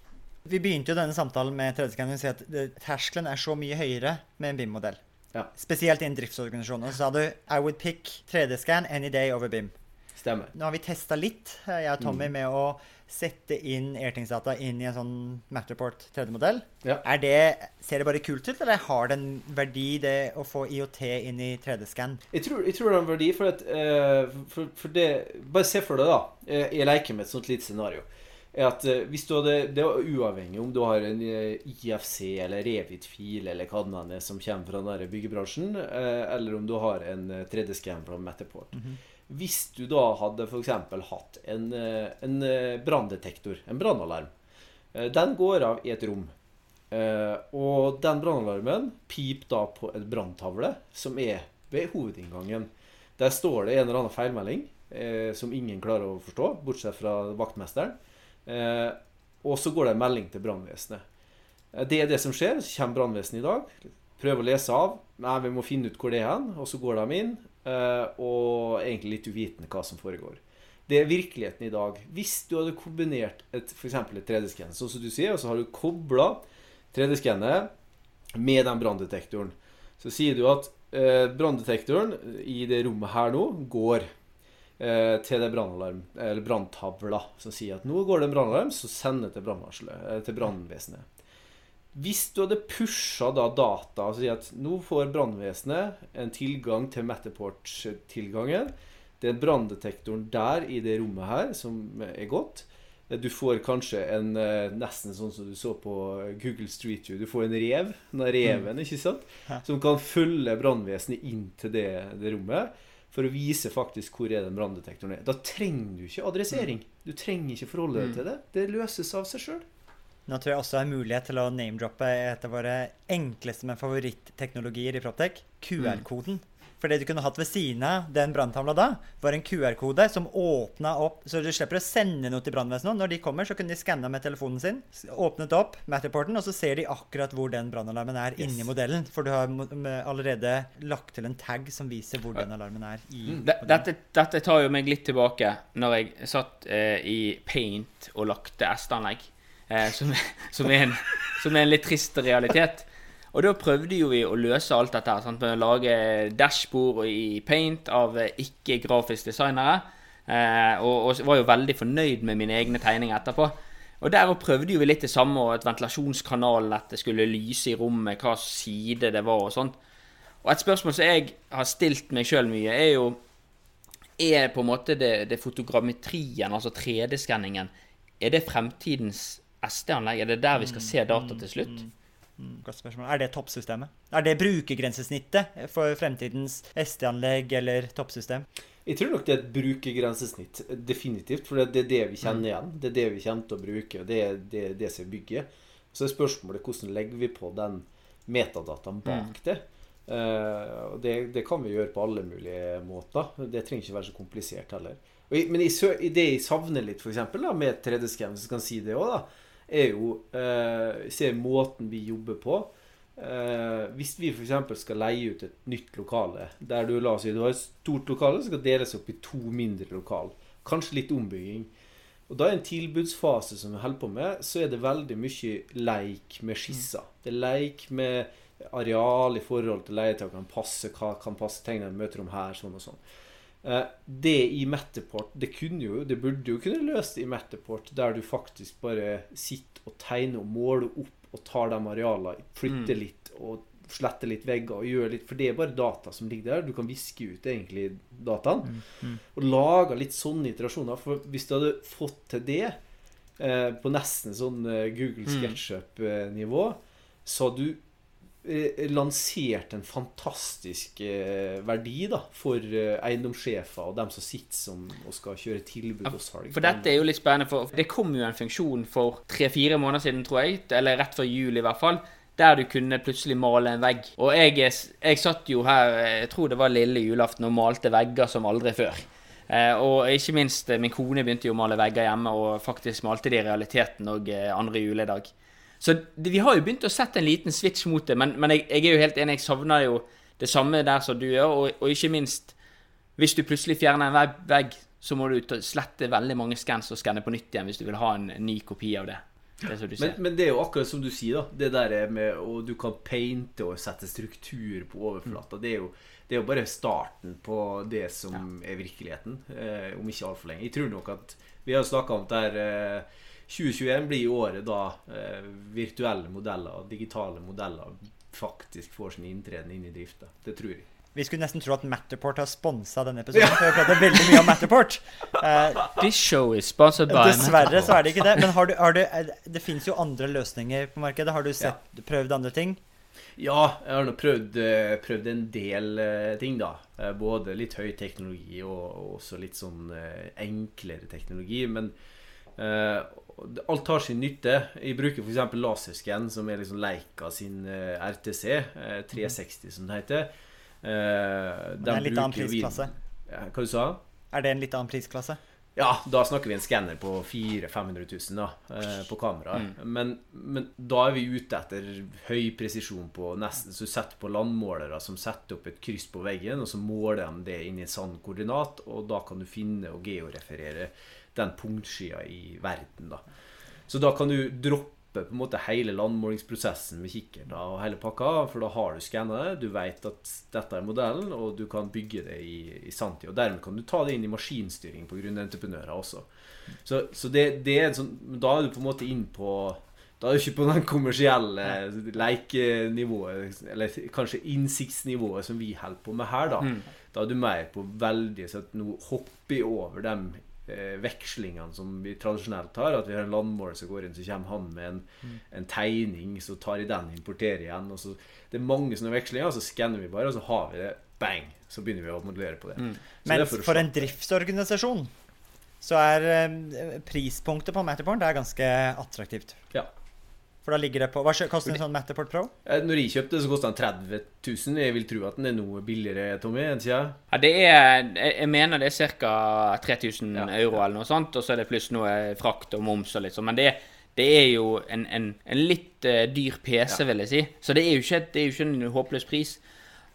Vi begynte jo denne samtalen med 3D-skanning og si at terskelen er så mye høyere med en BIM-modell. Ja, Spesielt i en driftsorganisasjon. Og så sa du I would pick 3D-scan any day over BIM. Stemmer. Nå har vi testa litt, eh, jeg og Tommy, med å sette inn Airthings-data inn i en sånn Matterport 3D-modell. Ja. Er det, Ser det bare kult ut, eller har det en verdi det å få IOT inn i 3D-scan? Jeg tror, jeg tror det har en verdi, for at eh, for, for det Bare se for deg, da. eh, Jeg leker med et sånt lite scenario. At hvis du hadde Det er uavhengig om du har en IFC eller Revit-fil eller hva det er som kommer fra den byggebransjen, eller om du har en eh, 3D-scan fra Matterport. Hvis du da hadde f.eks. hatt en, eh, en eh, branndetektor, en brannalarm, eh, den går av i et rom. Og den brannalarmen piper da på en branntavle som er ved hovedinngangen. Der står det en eller annen feilmelding som ingen klarer å forstå, bortsett fra vaktmesteren. Og så går det en melding til brannvesenet. Det er det som skjer. Så kommer brannvesenet i dag, prøver å lese av. Nei, vi må finne ut hvor det er hen. Og så går de inn, eh, og egentlig litt uvitende hva som foregår. Det er virkeligheten i dag. Hvis du hadde kombinert et, eksempel et 3D-skann, sånn som du sier, og så har du kobla 3D-skannet med den branndetektoren, så sier du at eh, branndetektoren i det rommet her nå går eh, til det brannalarm, eller branntavla, som sier at nå går det en brannalarm, så sender til brannvarselet, eh, til brannvesenet. Hvis du hadde pusha da data og si at nå får brannvesenet en tilgang til Matterport-tilgangen, det er branndetektoren der i det rommet her som er godt. Du får kanskje en eh, nesten sånn som du så på Google Street View. Du får en rev, den reven, ikke sant? Som kan følge brannvesenet inn til det, det rommet. For å vise faktisk hvor er den branndetektoren er. Da trenger du ikke adressering. Du trenger ikke forholde deg til det. Det løses av seg sjøl. Nå tror jeg også er mulighet til å name-droppe et av våre enkleste, men favoritteknologier i Proptech. QR-koden. For det du kunne hatt ved siden av den branntavla da, var en QR-kode som åpna opp Så du slipper å sende noe til brannvesenet. Når de kommer, så kunne de skanna med telefonen sin, åpnet opp Matterporten, og så ser de akkurat hvor den brannalarmen er inni modellen. For du har allerede lagt til en tag som viser hvor den alarmen er i Dette, dette tar jo meg litt tilbake når jeg satt eh, i Paint og lagde SD-anlegg. Eh, som, som, er en, som er en litt trist realitet. Og da prøvde jo vi å løse alt dette. Sant? Med å lage dashbord i Paint av ikke-grafisk designere. Eh, og, og var jo veldig fornøyd med mine egne tegninger etterpå. Og der også prøvde jo vi litt det samme, og at ventilasjonskanalen skulle lyse i rommet, hva side det var og sånt. Og et spørsmål som jeg har stilt meg sjøl mye, er jo er på en måte det, det fotogrammetrien, altså 3D-skanningen, er det fremtidens SD-anlegg? Er det der vi skal se data til slutt? Mm, Godt spørsmål. Er det toppsystemet? Er det brukergrensesnittet for fremtidens SD-anlegg eller toppsystem? Jeg tror nok det er et brukergrensesnitt, definitivt. For det er det vi kjenner igjen. Det er det vi kommer til å bruke, og det er det, det som er bygget. Så er spørsmålet hvordan legger vi på den metadataen bak det. Eh, og det, det kan vi gjøre på alle mulige måter. Det trenger ikke være så komplisert heller. Men i det jeg savner litt, eksempel, med 3D-scan, hvis jeg kan si det òg, er jo eh, Se måten vi jobber på. Eh, hvis vi f.eks. skal leie ut et nytt lokale, der du la oss si du har et stort lokale som skal deles opp i to mindre lokal, kanskje litt ombygging, og da i en tilbudsfase som vi holder på med, så er det veldig mye leik med skisser. Det er leik med areal i forhold til leietakerne. Passe, hva kan passe tegner møterom her, sånn og sånn. Eh, Det i Matterport det, kunne jo, det burde jo kunne løst i Matterport, der du faktisk bare sitter og tegner og måler opp og tar de arealene, flytter litt og sletter litt vegger og gjør litt For det er bare data som ligger der. Du kan viske ut egentlig dataen. Og lage litt sånne iterasjoner. For hvis du hadde fått til det eh, på nesten sånn eh, Google SketchUp-nivå, så hadde du eh, lansert en fantastisk eh, verdi da, for eh, eiendomssjefer og dem som sitter som, og skal kjøre tilbud og salg. For dette er jo litt spennende, for det kom jo en funksjon for tre-fire måneder siden, tror jeg, eller rett før jul i hvert fall, der du kunne plutselig male en vegg. Og jeg, jeg satt jo her, jeg tror det var lille julaften, og malte vegger som aldri før. Eh, og ikke minst min kone begynte jo å male vegger hjemme, og faktisk malte de i realiteten òg eh, andre juledag. Så det, vi har jo begynt å sette en liten switch mot det, men, men jeg, jeg er jo helt enig, jeg savner jo det samme der som du gjør, og, og ikke minst hvis du plutselig fjerner en vegg, så må du slette veldig mange scans og skanne på nytt igjen hvis du vil ha en ny kopi av det. Det Men, ser. men det er jo akkurat som du sier, da. Det der er med Og du kan painte og sette struktur på overflata. Det, er jo, det er jo bare starten på det som er virkeligheten, eh, om ikke altfor lenge. Jeg tror nok at Vi har snakka om det her eh, 2021 blir året da eh, virtuelle modeller og digitale modeller faktisk får sin inntreden inn i drifta. Det tror jeg. Vi skulle nesten tro at Matterport har sponsa denne episoden, for vi prater veldig mye om Matterport. Eh, This show is sponsored by dessverre så er det ikke det. Men har du, har du, eh, det fins jo andre løsninger på markedet. Har du sett, prøvd andre ting? Ja, jeg har nå prøvd, eh, prøvd en del eh, ting, da. Både litt høy teknologi og, og også litt sånn enklere teknologi. Men eh, alt har sin nytte. Jeg bruker f.eks. laserscan, som er liksom Leica sin eh, RTC. eh, 360, som det heter. Eh, Men det er en litt annen prisklasse. Ja, Hva du sa Er det en litt annen prisklasse? Ja, da snakker vi en skanner på 400 000-500 000 da, eh, på kamera. Men, men da er vi ute etter høy presisjon på nesten Så du setter på landmålere som setter opp et kryss på veggen, og så måler de det inn i en sann koordinat, og da kan du finne og georeferere den punktskia i verden, da. Så da kan du droppe på en måte hele landmålingsprosessen med kikkert og hele pakka, for da har du skanna det, du vet at dette er modellen, og du kan bygge det i, i sanntid. Og dermed kan du ta det inn i maskinstyring på grunn av entreprenører også. Så, så det, det er sånn Da er du på en måte inn på da er du ikke på den kommersielle lekenivået, eller kanskje innsiktsnivået som vi holder på med her, da. Da er du mer på veldig sånn at nå hopper jeg over de vekslingene som vi tradisjonelt har. At vi har en landmåler som går inn, så kommer han med en, en tegning, så tar jeg den, importerer igjen. Og så, det er mange sånne vekslinger, så skanner vi bare, og så har vi det. Bang! Så begynner vi å modellere på det. Mm. er for for en driftsorganisasjon så er eh, prispunktet på Matterporn det er ganske attraktivt. Ja. For da ligger det på Hva koster en sånn Matterport Pro? Eh, Når jeg kjøpte, så kosta den 30 000. Jeg vil tro at den er noe billigere, Tommy. Ja, det er Jeg mener det er ca. 3000 Ja, euro eller noe sånt, og så er det pluss noe frakt og moms og litt sånn. Men det, det er jo en, en, en litt eh, dyr PC, vil jeg si. Så det er jo ikke, det er jo ikke en håpløs pris.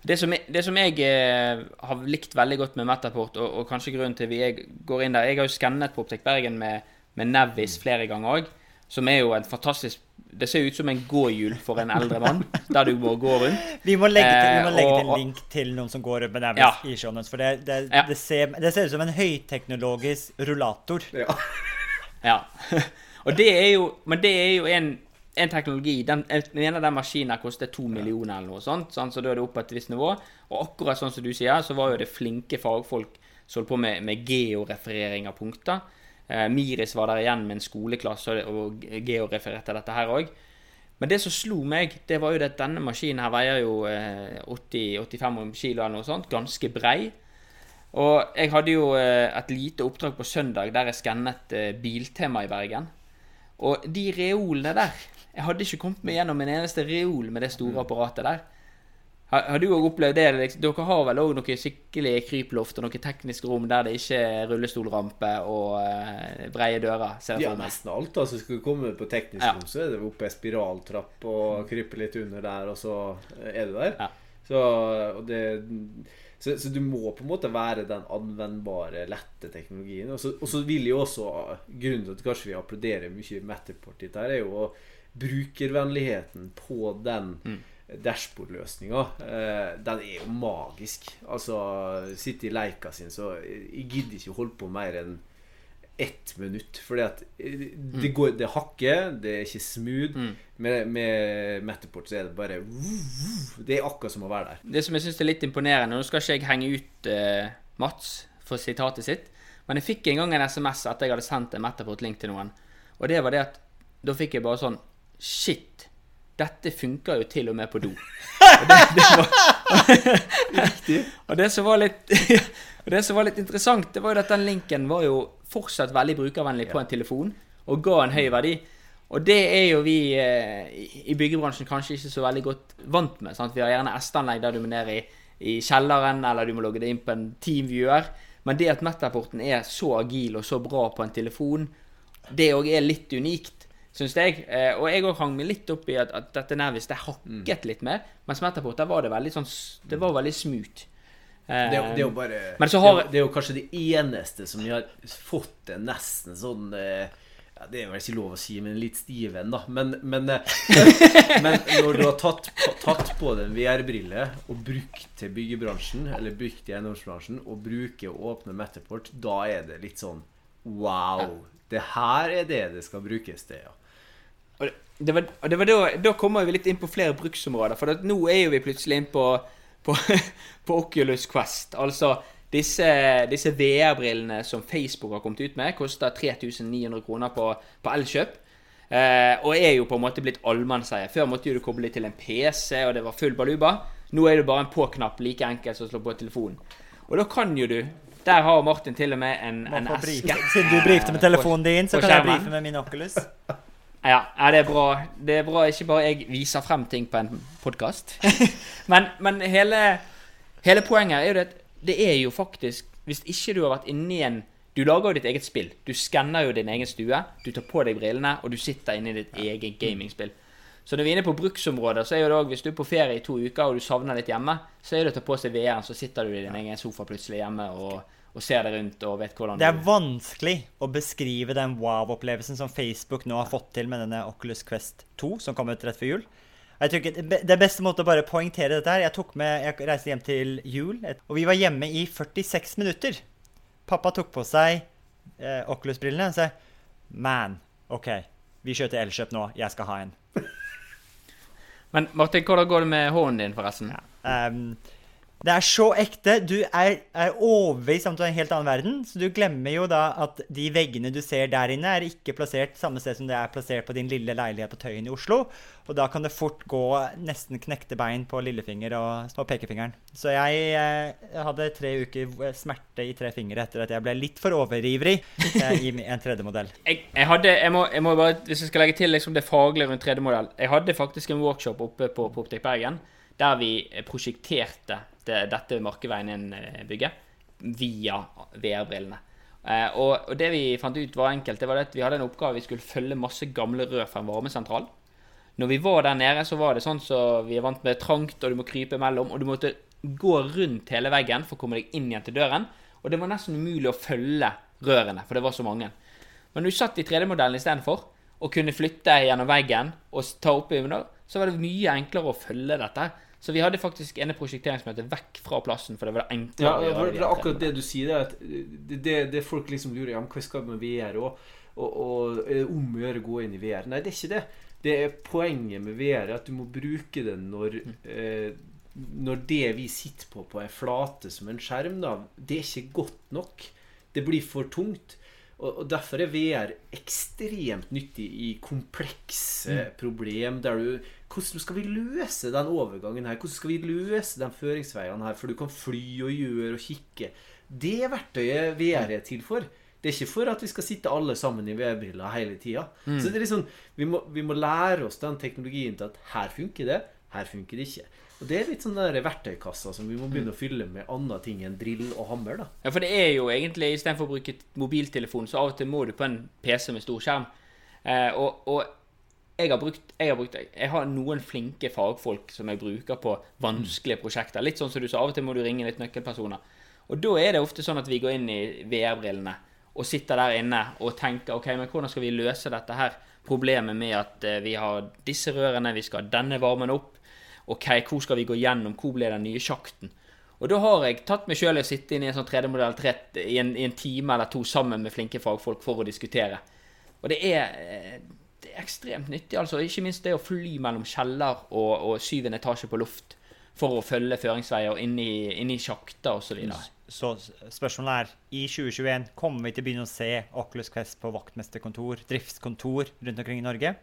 Det som, jeg- det som jeg eh, har likt veldig godt med Metaport, og, og kanskje grunnen til vi jeg går inn der Jeg har jo skannet på Optek Bergen med, med Nevis flere ganger òg, som er jo en fantastisk Det ser ut som en gåhjul for en eldre mann, der du må gå rundt. Vi må legge til, må Eh, legge til en link til noen som går rundt med Navis Ja. i For det, det, Ja. det, ser, det ser ut som en høyteknologisk rullator. Ja. Ja. og det er jo Men det er jo en, en teknologi den, Jeg av de maskinen koster to millioner eller noe sånt, sånn, så da er det opp på et visst nivå. Og akkurat sånn som du sier, så var jo det flinke fagfolk som holdt på med, med georeferering av punkter. Eh, Miris var der igjen med en skoleklasse og, Geo georefererte dette her òg. Men det som slo meg, det var jo at denne maskinen her veier jo eh, 80-85 kilo eller noe sånt. Ganske brei. Og jeg hadde jo eh, et lite oppdrag på søndag der jeg skannet eh, Biltema i Bergen. Og de reolene der Jeg hadde ikke kommet meg gjennom en eneste reol med det store apparatet der. Har, har du òg opplevd det? liksom? Dere har vel òg noe skikkelig kryploft og noe teknisk rom der det ikke er rullestolrampe og uh, breie dører? Ja, nesten alt. altså Skal du komme på teknisk Ja. rom, så er det oppe ei spiraltrapp og krype litt under der, og så er du der. Ja. Så, det, så, så du må på en måte være den anvendbare, lette teknologien. Og så, og så vil jo også Grunnen til at kanskje vi applauderer mye Matterport ditt her, er jo brukervennligheten på den Mm. Dashbordløsninga. Eh, den er jo magisk. Altså, sitte i leika sin, så jeg gidder ikke holde på mer enn ett minutt. Fordi at eh, det, går, det hakker, det er ikke smooth. Mm. Med, med Matterport så er det bare Det er akkurat som å være der. Det som jeg syns er litt imponerende Nå skal ikke jeg henge ut eh, Mats for sitatet sitt, men jeg fikk en gang en SMS etter jeg hadde sendt en Metaport-link til noen. Og det var det at da fikk jeg bare sånn Shit! Dette funker jo til og med på do. Og det, det var, og det som var litt Og det som var litt interessant, det var jo at den linken var jo fortsatt veldig brukervennlig på en telefon, og ga en høy verdi. Og det er jo vi eh, i- byggebransjen kanskje ikke så veldig godt vant med. Sant? Vi har gjerne S-anlegg der du må ned i, i kjelleren, eller du må logge det inn på en Teamviewer. Men det at Metaporten er så agil og så bra på en telefon, det òg er litt unikt, syns jeg. Eh, og jeg òg hang meg litt opp i at, at dette Navis det hakket litt mer. Mens etterpå der var det veldig sånn Det var veldig smooth. Eh, Det det er jo bare Men så har- det, det er jo kanskje det eneste som vi har fått en nesten sånn eh, ja, Det er vel ikke lov å si, men litt stiv en, da. Men, men, eh, men når du har tatt, tatt på deg en VR-brille og brukt til byggebransjen, eller brukt i eiendomsbransjen, og bruker å åpne Metaport, da er det litt sånn Wow! Det her er det det skal brukes til, ja. Og det- det var, og det var da, da kommer vi litt inn på flere bruksområder. For at nå er jo vi plutselig inn på, på, på Oculus Quest. Altså disse, disse VR-brillene som Facebook har kommet ut med, koster 3900 kroner på, på Elkjøp. Eh, og er jo på en måte blitt allmannseie. Før måtte du koble til en PC, og det var full baluba. Nå er det bare en på-knapp, like enkelt som å slå på telefonen. Og da kan jo du Der har Martin til og med en, en eske. Siden du brifte med telefonen din, så kan jeg brife med min Oculus. Ja, ja, det er bra. Det er bra ikke bare jeg viser frem ting på en podkast. men men hele, hele poenget er jo det at det er jo faktisk Hvis ikke du har vært inni en Du lager jo ditt eget spill. Du skanner jo din egen stue. Du tar på deg brillene, og du sitter inne i ditt eget gamingspill. Så når vi er inne på bruksområder, så er jo det også, hvis du er på ferie i to uker og du savner litt hjemme, så er det å ta på seg VR-en, så sitter du i din egen sofa plutselig hjemme og, og ser deg rundt og vet hvordan Det er du vanskelig å beskrive den wow-opplevelsen som Facebook nå har fått til med denne Oculus Quest 2, som kom ut rett før jul. Jeg tror ikke, det det er beste måte å bare poengtere dette her Jeg tok med, jeg reiste hjem til jul, og vi var hjemme i 46 minutter. Pappa tok på seg eh, Oculus-brillene og sa Man, OK, vi kjører til Elkjøp nå. Jeg skal ha en. Men Martin, hvordan går det med hånden din, forresten? Ehm, Det er så ekte. Du er, er overbevist om at du er en helt annen verden. Så du glemmer jo da at de veggene du ser der inne, er ikke plassert samme sted som det er plassert på din lille leilighet på Tøyen i Oslo. Og da kan det fort gå nesten knekte bein på lillefinger og, og pekefingeren. Så jeg, eh, jeg hadde tre uker smerte i tre fingre etter at jeg ble litt for overivrig eh, i en 3D-modell. Jeg, jeg jeg må, jeg må bare, Hvis jeg skal legge til liksom det faglige rundt 3D-modell Jeg hadde faktisk en workshop oppe på Poptek Bergen der vi prosjekterte det, dette Markeveien 1-bygget via VR-brillene. Eh, og, og, det vi fant ut var enkelt. Det var at Vi hadde en oppgave vi skulle følge masse gamle rør fra en varmesentral. Når vi var der nede, så var det sånn så vi er vant med trangt, og du må krype mellom. Og du måtte gå rundt hele veggen for å komme deg inn igjen til døren. Og det var nesten umulig å følge rørene, for det var så mange. Men du satt i 3D-modellen istedenfor, og kunne flytte gjennom veggen og ta opp i vinduer, så var det mye enklere å følge dette. Så vi hadde faktisk ene prosjekteringsmøte vekk fra plassen, for det var enklere. Ja, det, det er akkurat det du sier, at det, det, det folk liksom lurer ja, hva skal med VR og, og, og om å gjøre å gå inn i VR? Nei, det er ikke det. Det er Poenget med VR at du må bruke det når mm. eh, når det vi sitter på på ei flate som en skjerm, da, det er ikke godt nok. Det blir for tungt. Og, Derfor er VR ekstremt nyttig i komplekse mm. problem. Der du, hvordan skal vi løse den overgangen her? Hvordan skal vi løse de føringsveiene her? For du kan fly og gjøre og kikke. Det er verktøyet VR er til for. Det er ikke for at vi skal sitte alle sammen i VR-briller hele tida. Mm. Så det er liksom, vi må, vi må lære oss den teknologien til at her funker det, her funker det ikke. Og Det er litt sånn der verktøykassa som vi må begynne å fylle med andre ting enn drill og hammer. da. Ja, for det er jo egentlig, istedenfor å bruke mobiltelefon, så av og til må du på en PC med stor skjerm. Eh, og, og jeg, har brukt, jeg, har brukt, jeg har noen flinke fagfolk som jeg bruker på vanskelige prosjekter. Litt sånn som du sa, av og til må du ringe litt nøkkelpersoner. Og da er det ofte sånn at vi går inn i VR-brillene og sitter der inne og tenker ok, men hvordan skal vi løse dette her problemet med at eh, vi har disse rørene, vi skal ha denne varmen opp OK, hvor skal vi gå gjennom? Hvor ble den nye sjakten? Og da har jeg tatt meg sjøl i å sitte inn i en sånn 3D-modell i, en, i en time eller to sammen med flinke fagfolk for å diskutere. Og det er, eh, det er ekstremt nyttig, altså. Ikke minst det å fly mellom kjeller og, og syvende etasje på luft for å følge føringsveier inn i, inn i sjakter osv. Så, så spørsmålet er i 2021 kommer vi til å begynne å se Oculus Quest på vaktmesterkontor, driftskontor rundt omkring i Norge?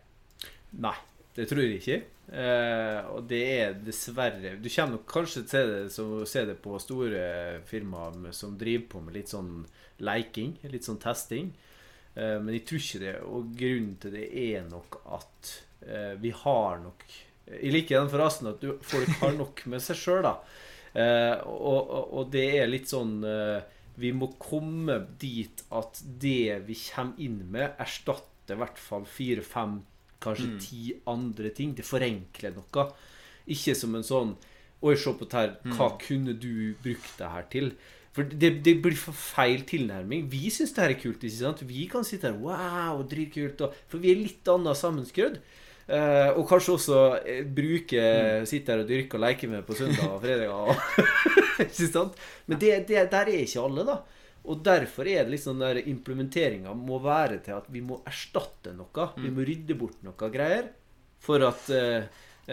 Nei. Det tror jeg ikke. Eh, og det er dessverre Du kommer nok kanskje til det, se det på store firmaer som driver på med litt sånn leiking, litt sånn testing. Eh, men jeg tror ikke det. Og grunnen til det er nok at eh, vi har nok Jeg liker den frasen at du, folk har nok med seg sjøl, da. Eh, og, og, og, det er litt sånn eh, Vi må komme dit at det vi kommer inn med, erstatter i hvert fall fire-fem kanskje mm. ti andre ting. Det forenkler noe. Ikke som en sånn Oi, se på dette. Hva mm. kunne du brukt det her til? For det, det blir for feil tilnærming. Vi syns det her er kult. ikke sant? Vi kan sitte her Wow, dritkult. For vi er litt annet sammenskrudd. Uh, og kanskje også uh, bruke mm. Sitte her og dyrke og leke med på søndag og fredag. ikke sant? Men det, det, der er ikke alle, da. Og derfor er det liksom der implementeringa må være til at vi må erstatte noe. Mm. Vi må rydde bort noe greier for at uh,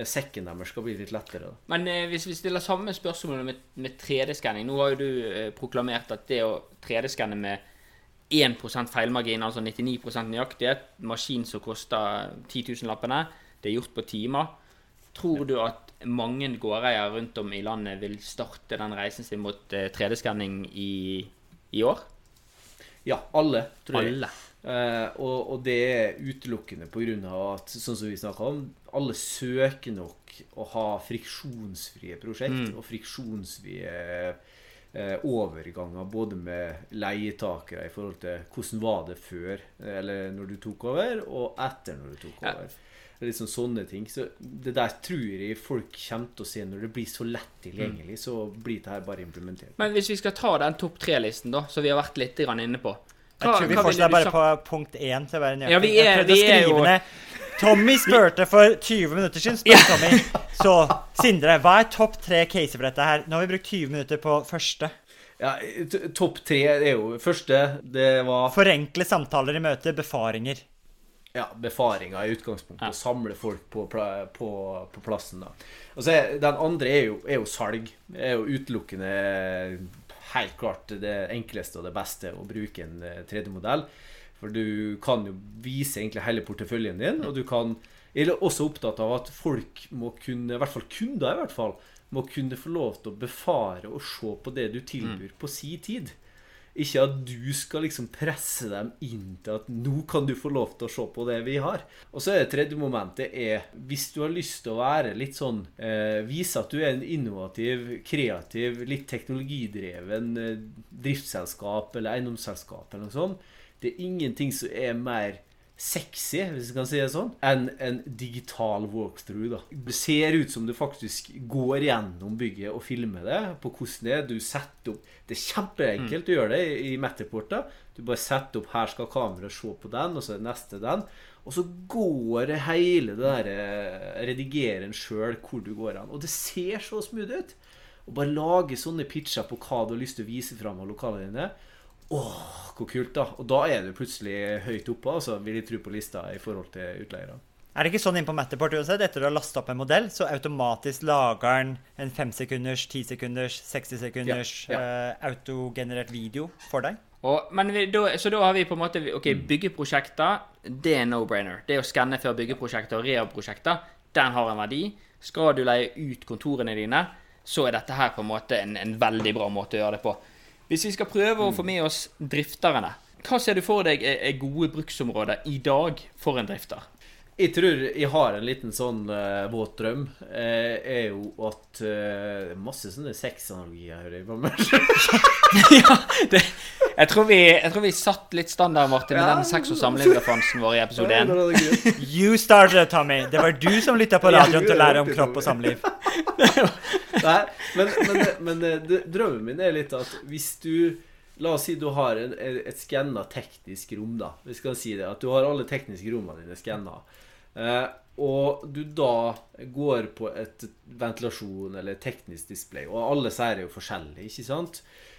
sekken deres skal bli litt lettere. Da. Men uh, hvis vi stiller samme spørsmål med, med 3D-skanning Nå har jo du uh, proklamert at det å 3D-skanne med 1% feilmargin, altså 99% nøyaktighet, maskin som koster 10 000-lappene, det er gjort på timer. Tror du at mange gårdeiere rundt om i landet vil starte den reisen sin mot 3D-skanning i i år? Ja, alle, tror jeg. Alle. Uh, og, og, det er utelukkende pga. at sånn som vi snakka om, alle søker nok å ha friksjonsfrie prosjekt mm. og friksjonsfrie uh, overganger både med leietakere i forhold til hvordan var det før, eller når du tok over, og etter når du tok over. Ja. Sånn sånne ting. Så det der tror jeg folk kommer til å se når det blir så lett tilgjengelig. Mm. Så blir det her bare implementert. Men hvis vi skal ta den topp tre-listen, da, som vi har vært litt inne på hva, Jeg tror vi fortsatt er bare på punkt én til å være nøyaktig. Ja, vi er, vi er jo... Tommy spurte for 20 minutter siden. Spør Tommy. Så Sindre, hva er topp tre caser for dette her? Nå har vi brukt 20 minutter på første. Ja, Topp tre er jo Første, det var Forenkle samtaler i møte. Befaringer. Ja, befaringa i utgangspunktet. Å samle folk på, på, på plassen. da. Og så er, Den andre er jo, er jo salg. Det er jo utelukkende helt klart det enkleste og det beste å bruke en 3D-modell. For du kan jo vise egentlig hele porteføljen din, og du kan Jeg er også opptatt av at folk må kunne, i hvert fall kunder i hvert fall, må kunne få lov til å befare og se på det du tilbyr på si tid. Ikke at du skal liksom presse dem inn til at nå kan du få lov til å se på det vi har. Og så er det tredje momentet er hvis du har lyst til å være litt sånn eh, Vise at du er en innovativ, kreativ, litt teknologidreven eh, driftsselskap eller eiendomsselskap eller noe sånt. Det er ingenting som er mer sexy, hvis jeg kan si det sånn, enn en digital walkthrough. da. Det ser ut som du faktisk går gjennom bygget og filmer det på hvordan det er. Du setter opp Det er kjempeenkelt å gjøre det i i Matterport. Du bare setter opp 'her skal kameraet se på den', og så er det neste den. Og så går det hele det der eh, redigeren sjøl hvor du går hen. Og det ser så smooth ut. Og bare lage sånne pitcher på hva du har lyst til å vise fram av lokalene dine. Åh, hvor kult, da. Og da er du plutselig høyt oppe, altså, vil jeg tro på lista i forhold til utleiere. Er det ikke sånn inne på Matterport uansett? Etter du har lasta opp en modell, så automatisk lager den en 5 sekunders, 10 sekunders, 60 sekunders Ja, eh, autogenerert video for deg? Og, men vi, da, så da har vi på en måte Ok, byggeprosjekter, det er no-brainer. Det å skanne før byggeprosjekter og rehab-prosjekter, den har en verdi. Skal du leie ut kontorene dine, så er dette her på en måte en, en veldig bra måte å gjøre det på. Hvis vi skal prøve å få med oss drifterne, hva ser du for deg er, gode bruksområder i dag for en drifter? Jeg tror jeg har en liten sånn uh, våt drøm. Uh, er jo at uh, Masse sånne sexanalogier, hører jeg på meg. ja, det, jeg, tror vi, jeg tror vi satt litt standard, Martin, med Ja. den sex- og samlivsreferansen vår i episode 1. You started it, Tommy. Det var du som lytta på radioen til å lære om kropp og samliv. Nei, men, men, men eh, det- drømmen min er litt at hvis du La oss si du har en, et skanna teknisk rom, da. Vi skal si det, At du har alle tekniske rommene dine skanna. Eh, og du da går på et ventilasjon eller teknisk display, og alle sier er jo forskjellige, ikke sant? Eh,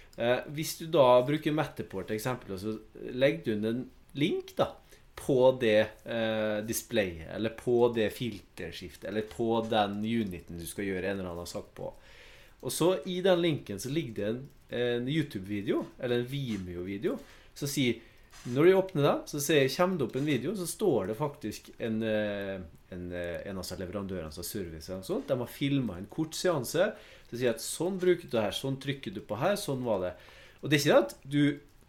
hvis du da bruker Matterport eksempel, så legger du inn en link da på det eh, displayet, eller på det filterskiftet, eller på den uniten du skal gjøre en eller annen sak på. Og så i den linken så ligger det en, en YouTube-video, eller en Vimeo-video, som sier Når du åpner den, så ser, kommer det opp en video, så står det faktisk en, eh, en, eh, en av leverandørene som har service. De har filma en kort seanse. Så sier jeg at sånn bruker du det her, sånn trykker du på her, sånn var det. Og det er ikke det at du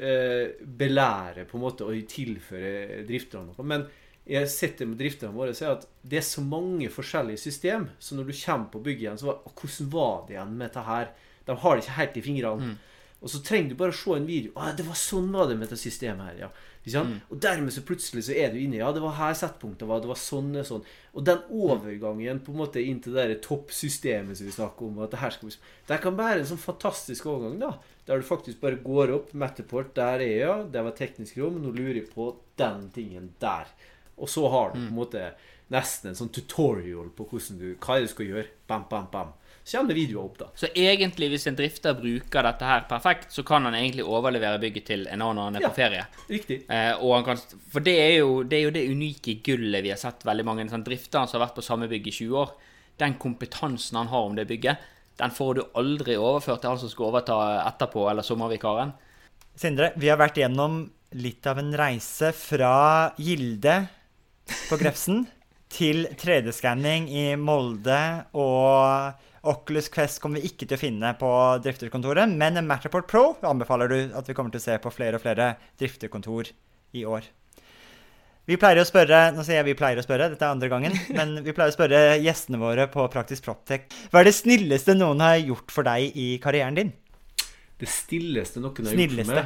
eh, belærer på en måte og tilfører drifterne noe, men jeg sitter med drifterne våre og sier at det er så mange forskjellige system, så når du kommer på bygget igjen, så var, Hvordan var det igjen med dette her? De har det ikke helt i fingrene. Og så trenger du bare å se en video. Å, det var sånn var det med dette systemet her, ja. Sant? Og dermed så plutselig så er du inne Ja, det var her settpunktet var. Det var sånn og sånn. Og den overgangen på en måte inn til det toppsystemet som vi snakker om at det her skal bli, Det kan være en sånn fantastisk overgang, da. Der du faktisk bare går opp Metaport, der er jeg, det var teknisk rom, nå lurer jeg på den tingen der. Og så har du på en måte nesten en sånn tutorial på hvordan du, hva du skal gjøre. Bam, bam, bam. Så kommer det videoer opp, da. Så egentlig, hvis en drifter bruker dette her perfekt, så kan han egentlig overlevere bygget til en annen når han er Ja. på ferie. Riktig. Eh, og han kan, for det er, jo, det er jo det unike gullet vi har sett veldig mange sånn, drifter som har vært på samme bygg i 20 år. Den kompetansen han har om det bygget, den får du aldri overført til han som skal overta etterpå, eller sommervikaren. Sindre, vi har vært gjennom litt av en reise fra Gilde på Grefsen til 3D-skanning i Molde, og Oculus Quest kommer vi ikke til å finne på drifterkontoret, men Matterport Pro anbefaler du at vi kommer til å se på flere og flere drifterkontor i år. Vi pleier å spørre Nå sier jeg vi pleier å spørre, dette er andre gangen. Men vi pleier å spørre gjestene våre på Praktisk Proptech. Hva er det snilleste noen har gjort for deg i karrieren din? Det stilleste noen har gjort for meg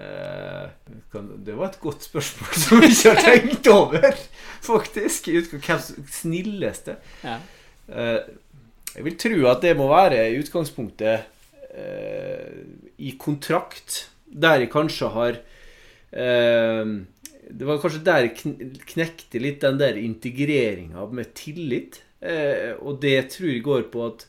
eh, kan, Det var et godt spørsmål som jeg ikke har tenkt over, faktisk. Hvem snilleste Ja. Jeg vil tro at det må være i utgangspunktet eh, i kontrakt, der jeg kanskje har eh, Det var kanskje der jeg kn- knekte litt den der integreringa med tillit. Eh, og det tror jeg går på at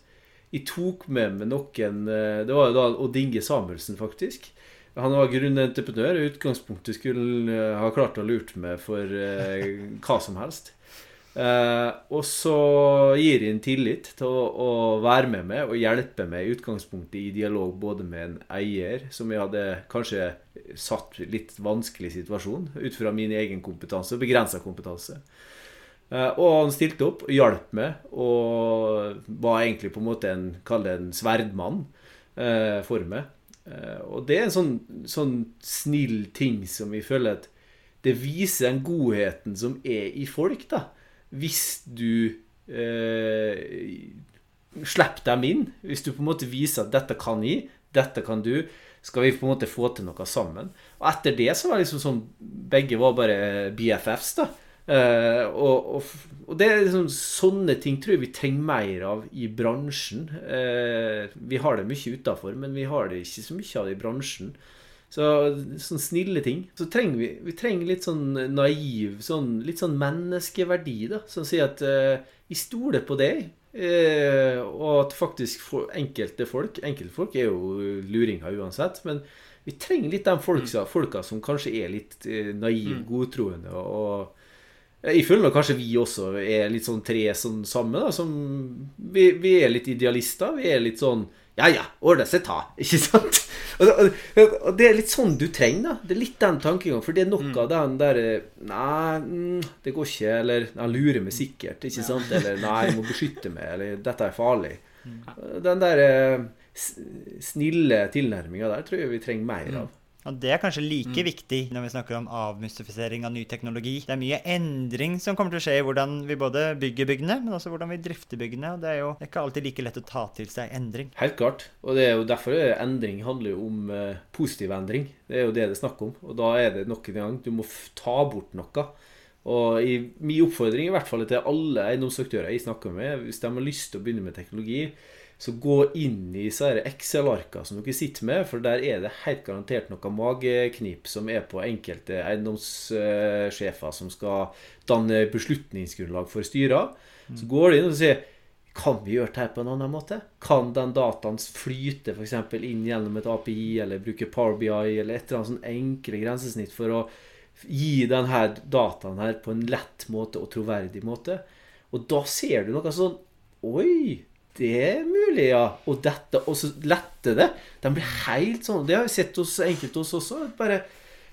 jeg tok med meg noen eh, Det var jo da Odd Inge Samuelsen, faktisk. Han var grunnentreprenør. I utgangspunktet skulle eh, ha klart å lurt meg for eh, hva som helst. Eh, og så gir inn tillit til å, å være med meg og hjelpe meg i utgangspunktet i dialog både med en eier, som jeg hadde kanskje satt litt vanskelig situasjon ut fra min egen kompetanse, begrensa kompetanse. Eh, og han stilte opp og hjalp meg, og var egentlig på en måte en, det en sverdmann eh, for meg. Eh, og det er en sånn, sånn snill ting som vi føler at det viser den godheten som er i folk, da. Hvis du eh, slipper dem inn. Hvis du på en måte viser at dette kan jeg, dette kan du. Skal vi på en måte få til noe sammen? Og etter det så var det liksom sånn Begge var bare BFFs, da. Eh, og, og, og, det er liksom sånne ting tror jeg vi trenger mer av i bransjen. Eh, vi har det mye utafor, men vi har det ikke så mye av det i bransjen. Så sånne snille ting. Så trenger vi, vi trenger litt sånn naiv, sånn, litt sånn menneskeverdi, da. Som sier at uh, vi stoler på deg. og at faktisk for enkelte folk Enkelte folk er jo luringer uansett, men vi trenger litt de folka, folka som kanskje er litt naive, mm. godtroende og jeg føler nok kanskje vi også er litt sånn tre sånn samme. da, som vi, vi, er litt idealister. Vi er litt sånn Ja, ja, ordne seg ta. Ikke sant? Og, og, og, det er litt sånn du trenger. da, Det er litt den tankegangen. For det er noe mm. av den der Nei, mm, det går ikke. Eller Han lurer meg sikkert. Ikke sant? Eller Nei, jeg må beskytte meg. Eller dette er farlig. Mm. Den der eh, snille tilnærminga der tror jeg vi trenger mer av. Og Det er kanskje like mm. viktig når vi snakker om avmystifisering av ny teknologi. Det er mye endring som kommer til å skje i hvordan vi både bygger byggene, men også hvordan vi drifter byggene. og Det er jo det er ikke alltid like lett å ta til seg endring. Helt klart. Og det er jo derfor endring handler jo om uh, positiv endring. Det er jo det det er snakk om. Og da er det nok en gang du må ta bort noe. Og i min oppfordring i hvert fall til alle eiendomsaktører jeg snakker med, hvis de har lyst til å begynne med teknologi, så gå inn i Excel-arka som dere sitter med, for der er det helt garantert noe mageknip som er på enkelte eiendomssjefer som skal danne beslutningsgrunnlag for styrer. Så går de inn og sier kan vi gjøre det her på en annen måte? Kan den dataen flyte f.eks. inn gjennom et API, eller bruke Power BI, eller et eller annet sånn enkle grensesnitt for å gi denne dataen her på en lett måte og troverdig måte? Og da ser du noe sånn Oi! Det er mulig, ja. Og dette, og så letter det. De blir helt sånn Det har vi sett hos enkelte hos oss også. Bare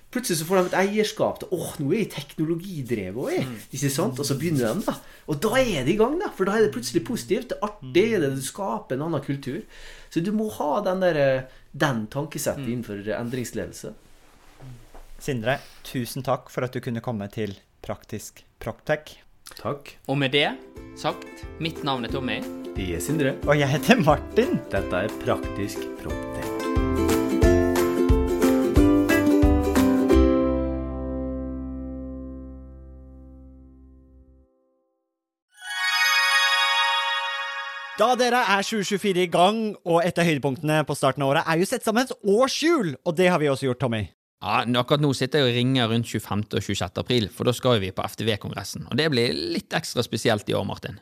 Plutselig så får de et eierskap til åh, nå er jeg teknologidrevet òg, mm. ikke sant? Og så begynner de, da. Og da er det i gang, da. For da er det plutselig positivt. Det er artig. Det, er det du skaper en annen kultur. Så du må ha den, der, den tankesettet mm. innenfor endringsledelse. Sindre, tusen takk for at du kunne komme til Praktisk Proptech. Takk. Og med det sagt, mitt navn er Tommy. Jeg er Sindre. Og jeg heter Martin. Dette er Praktisk Proptek. Da dere er 2024 i gang, og et av høydepunktene på starten av året er jo sett sammen et årshjul, og det har vi også gjort, Tommy. Ja, Akkurat nå sitter jeg og ringer rundt 25. og 26. april, for da skal vi på FTV-kongressen. Og det blir litt ekstra spesielt i år, Martin.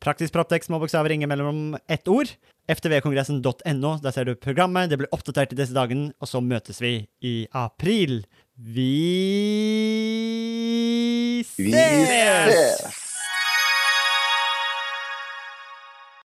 Praktisk Proptex, små bokstaver, ingen mellom ett ord. ftvkongressen.no, der ser du programmet. Det blir oppdatert i disse dagene, og så møtes vi i april. Vi Vi ses! ses!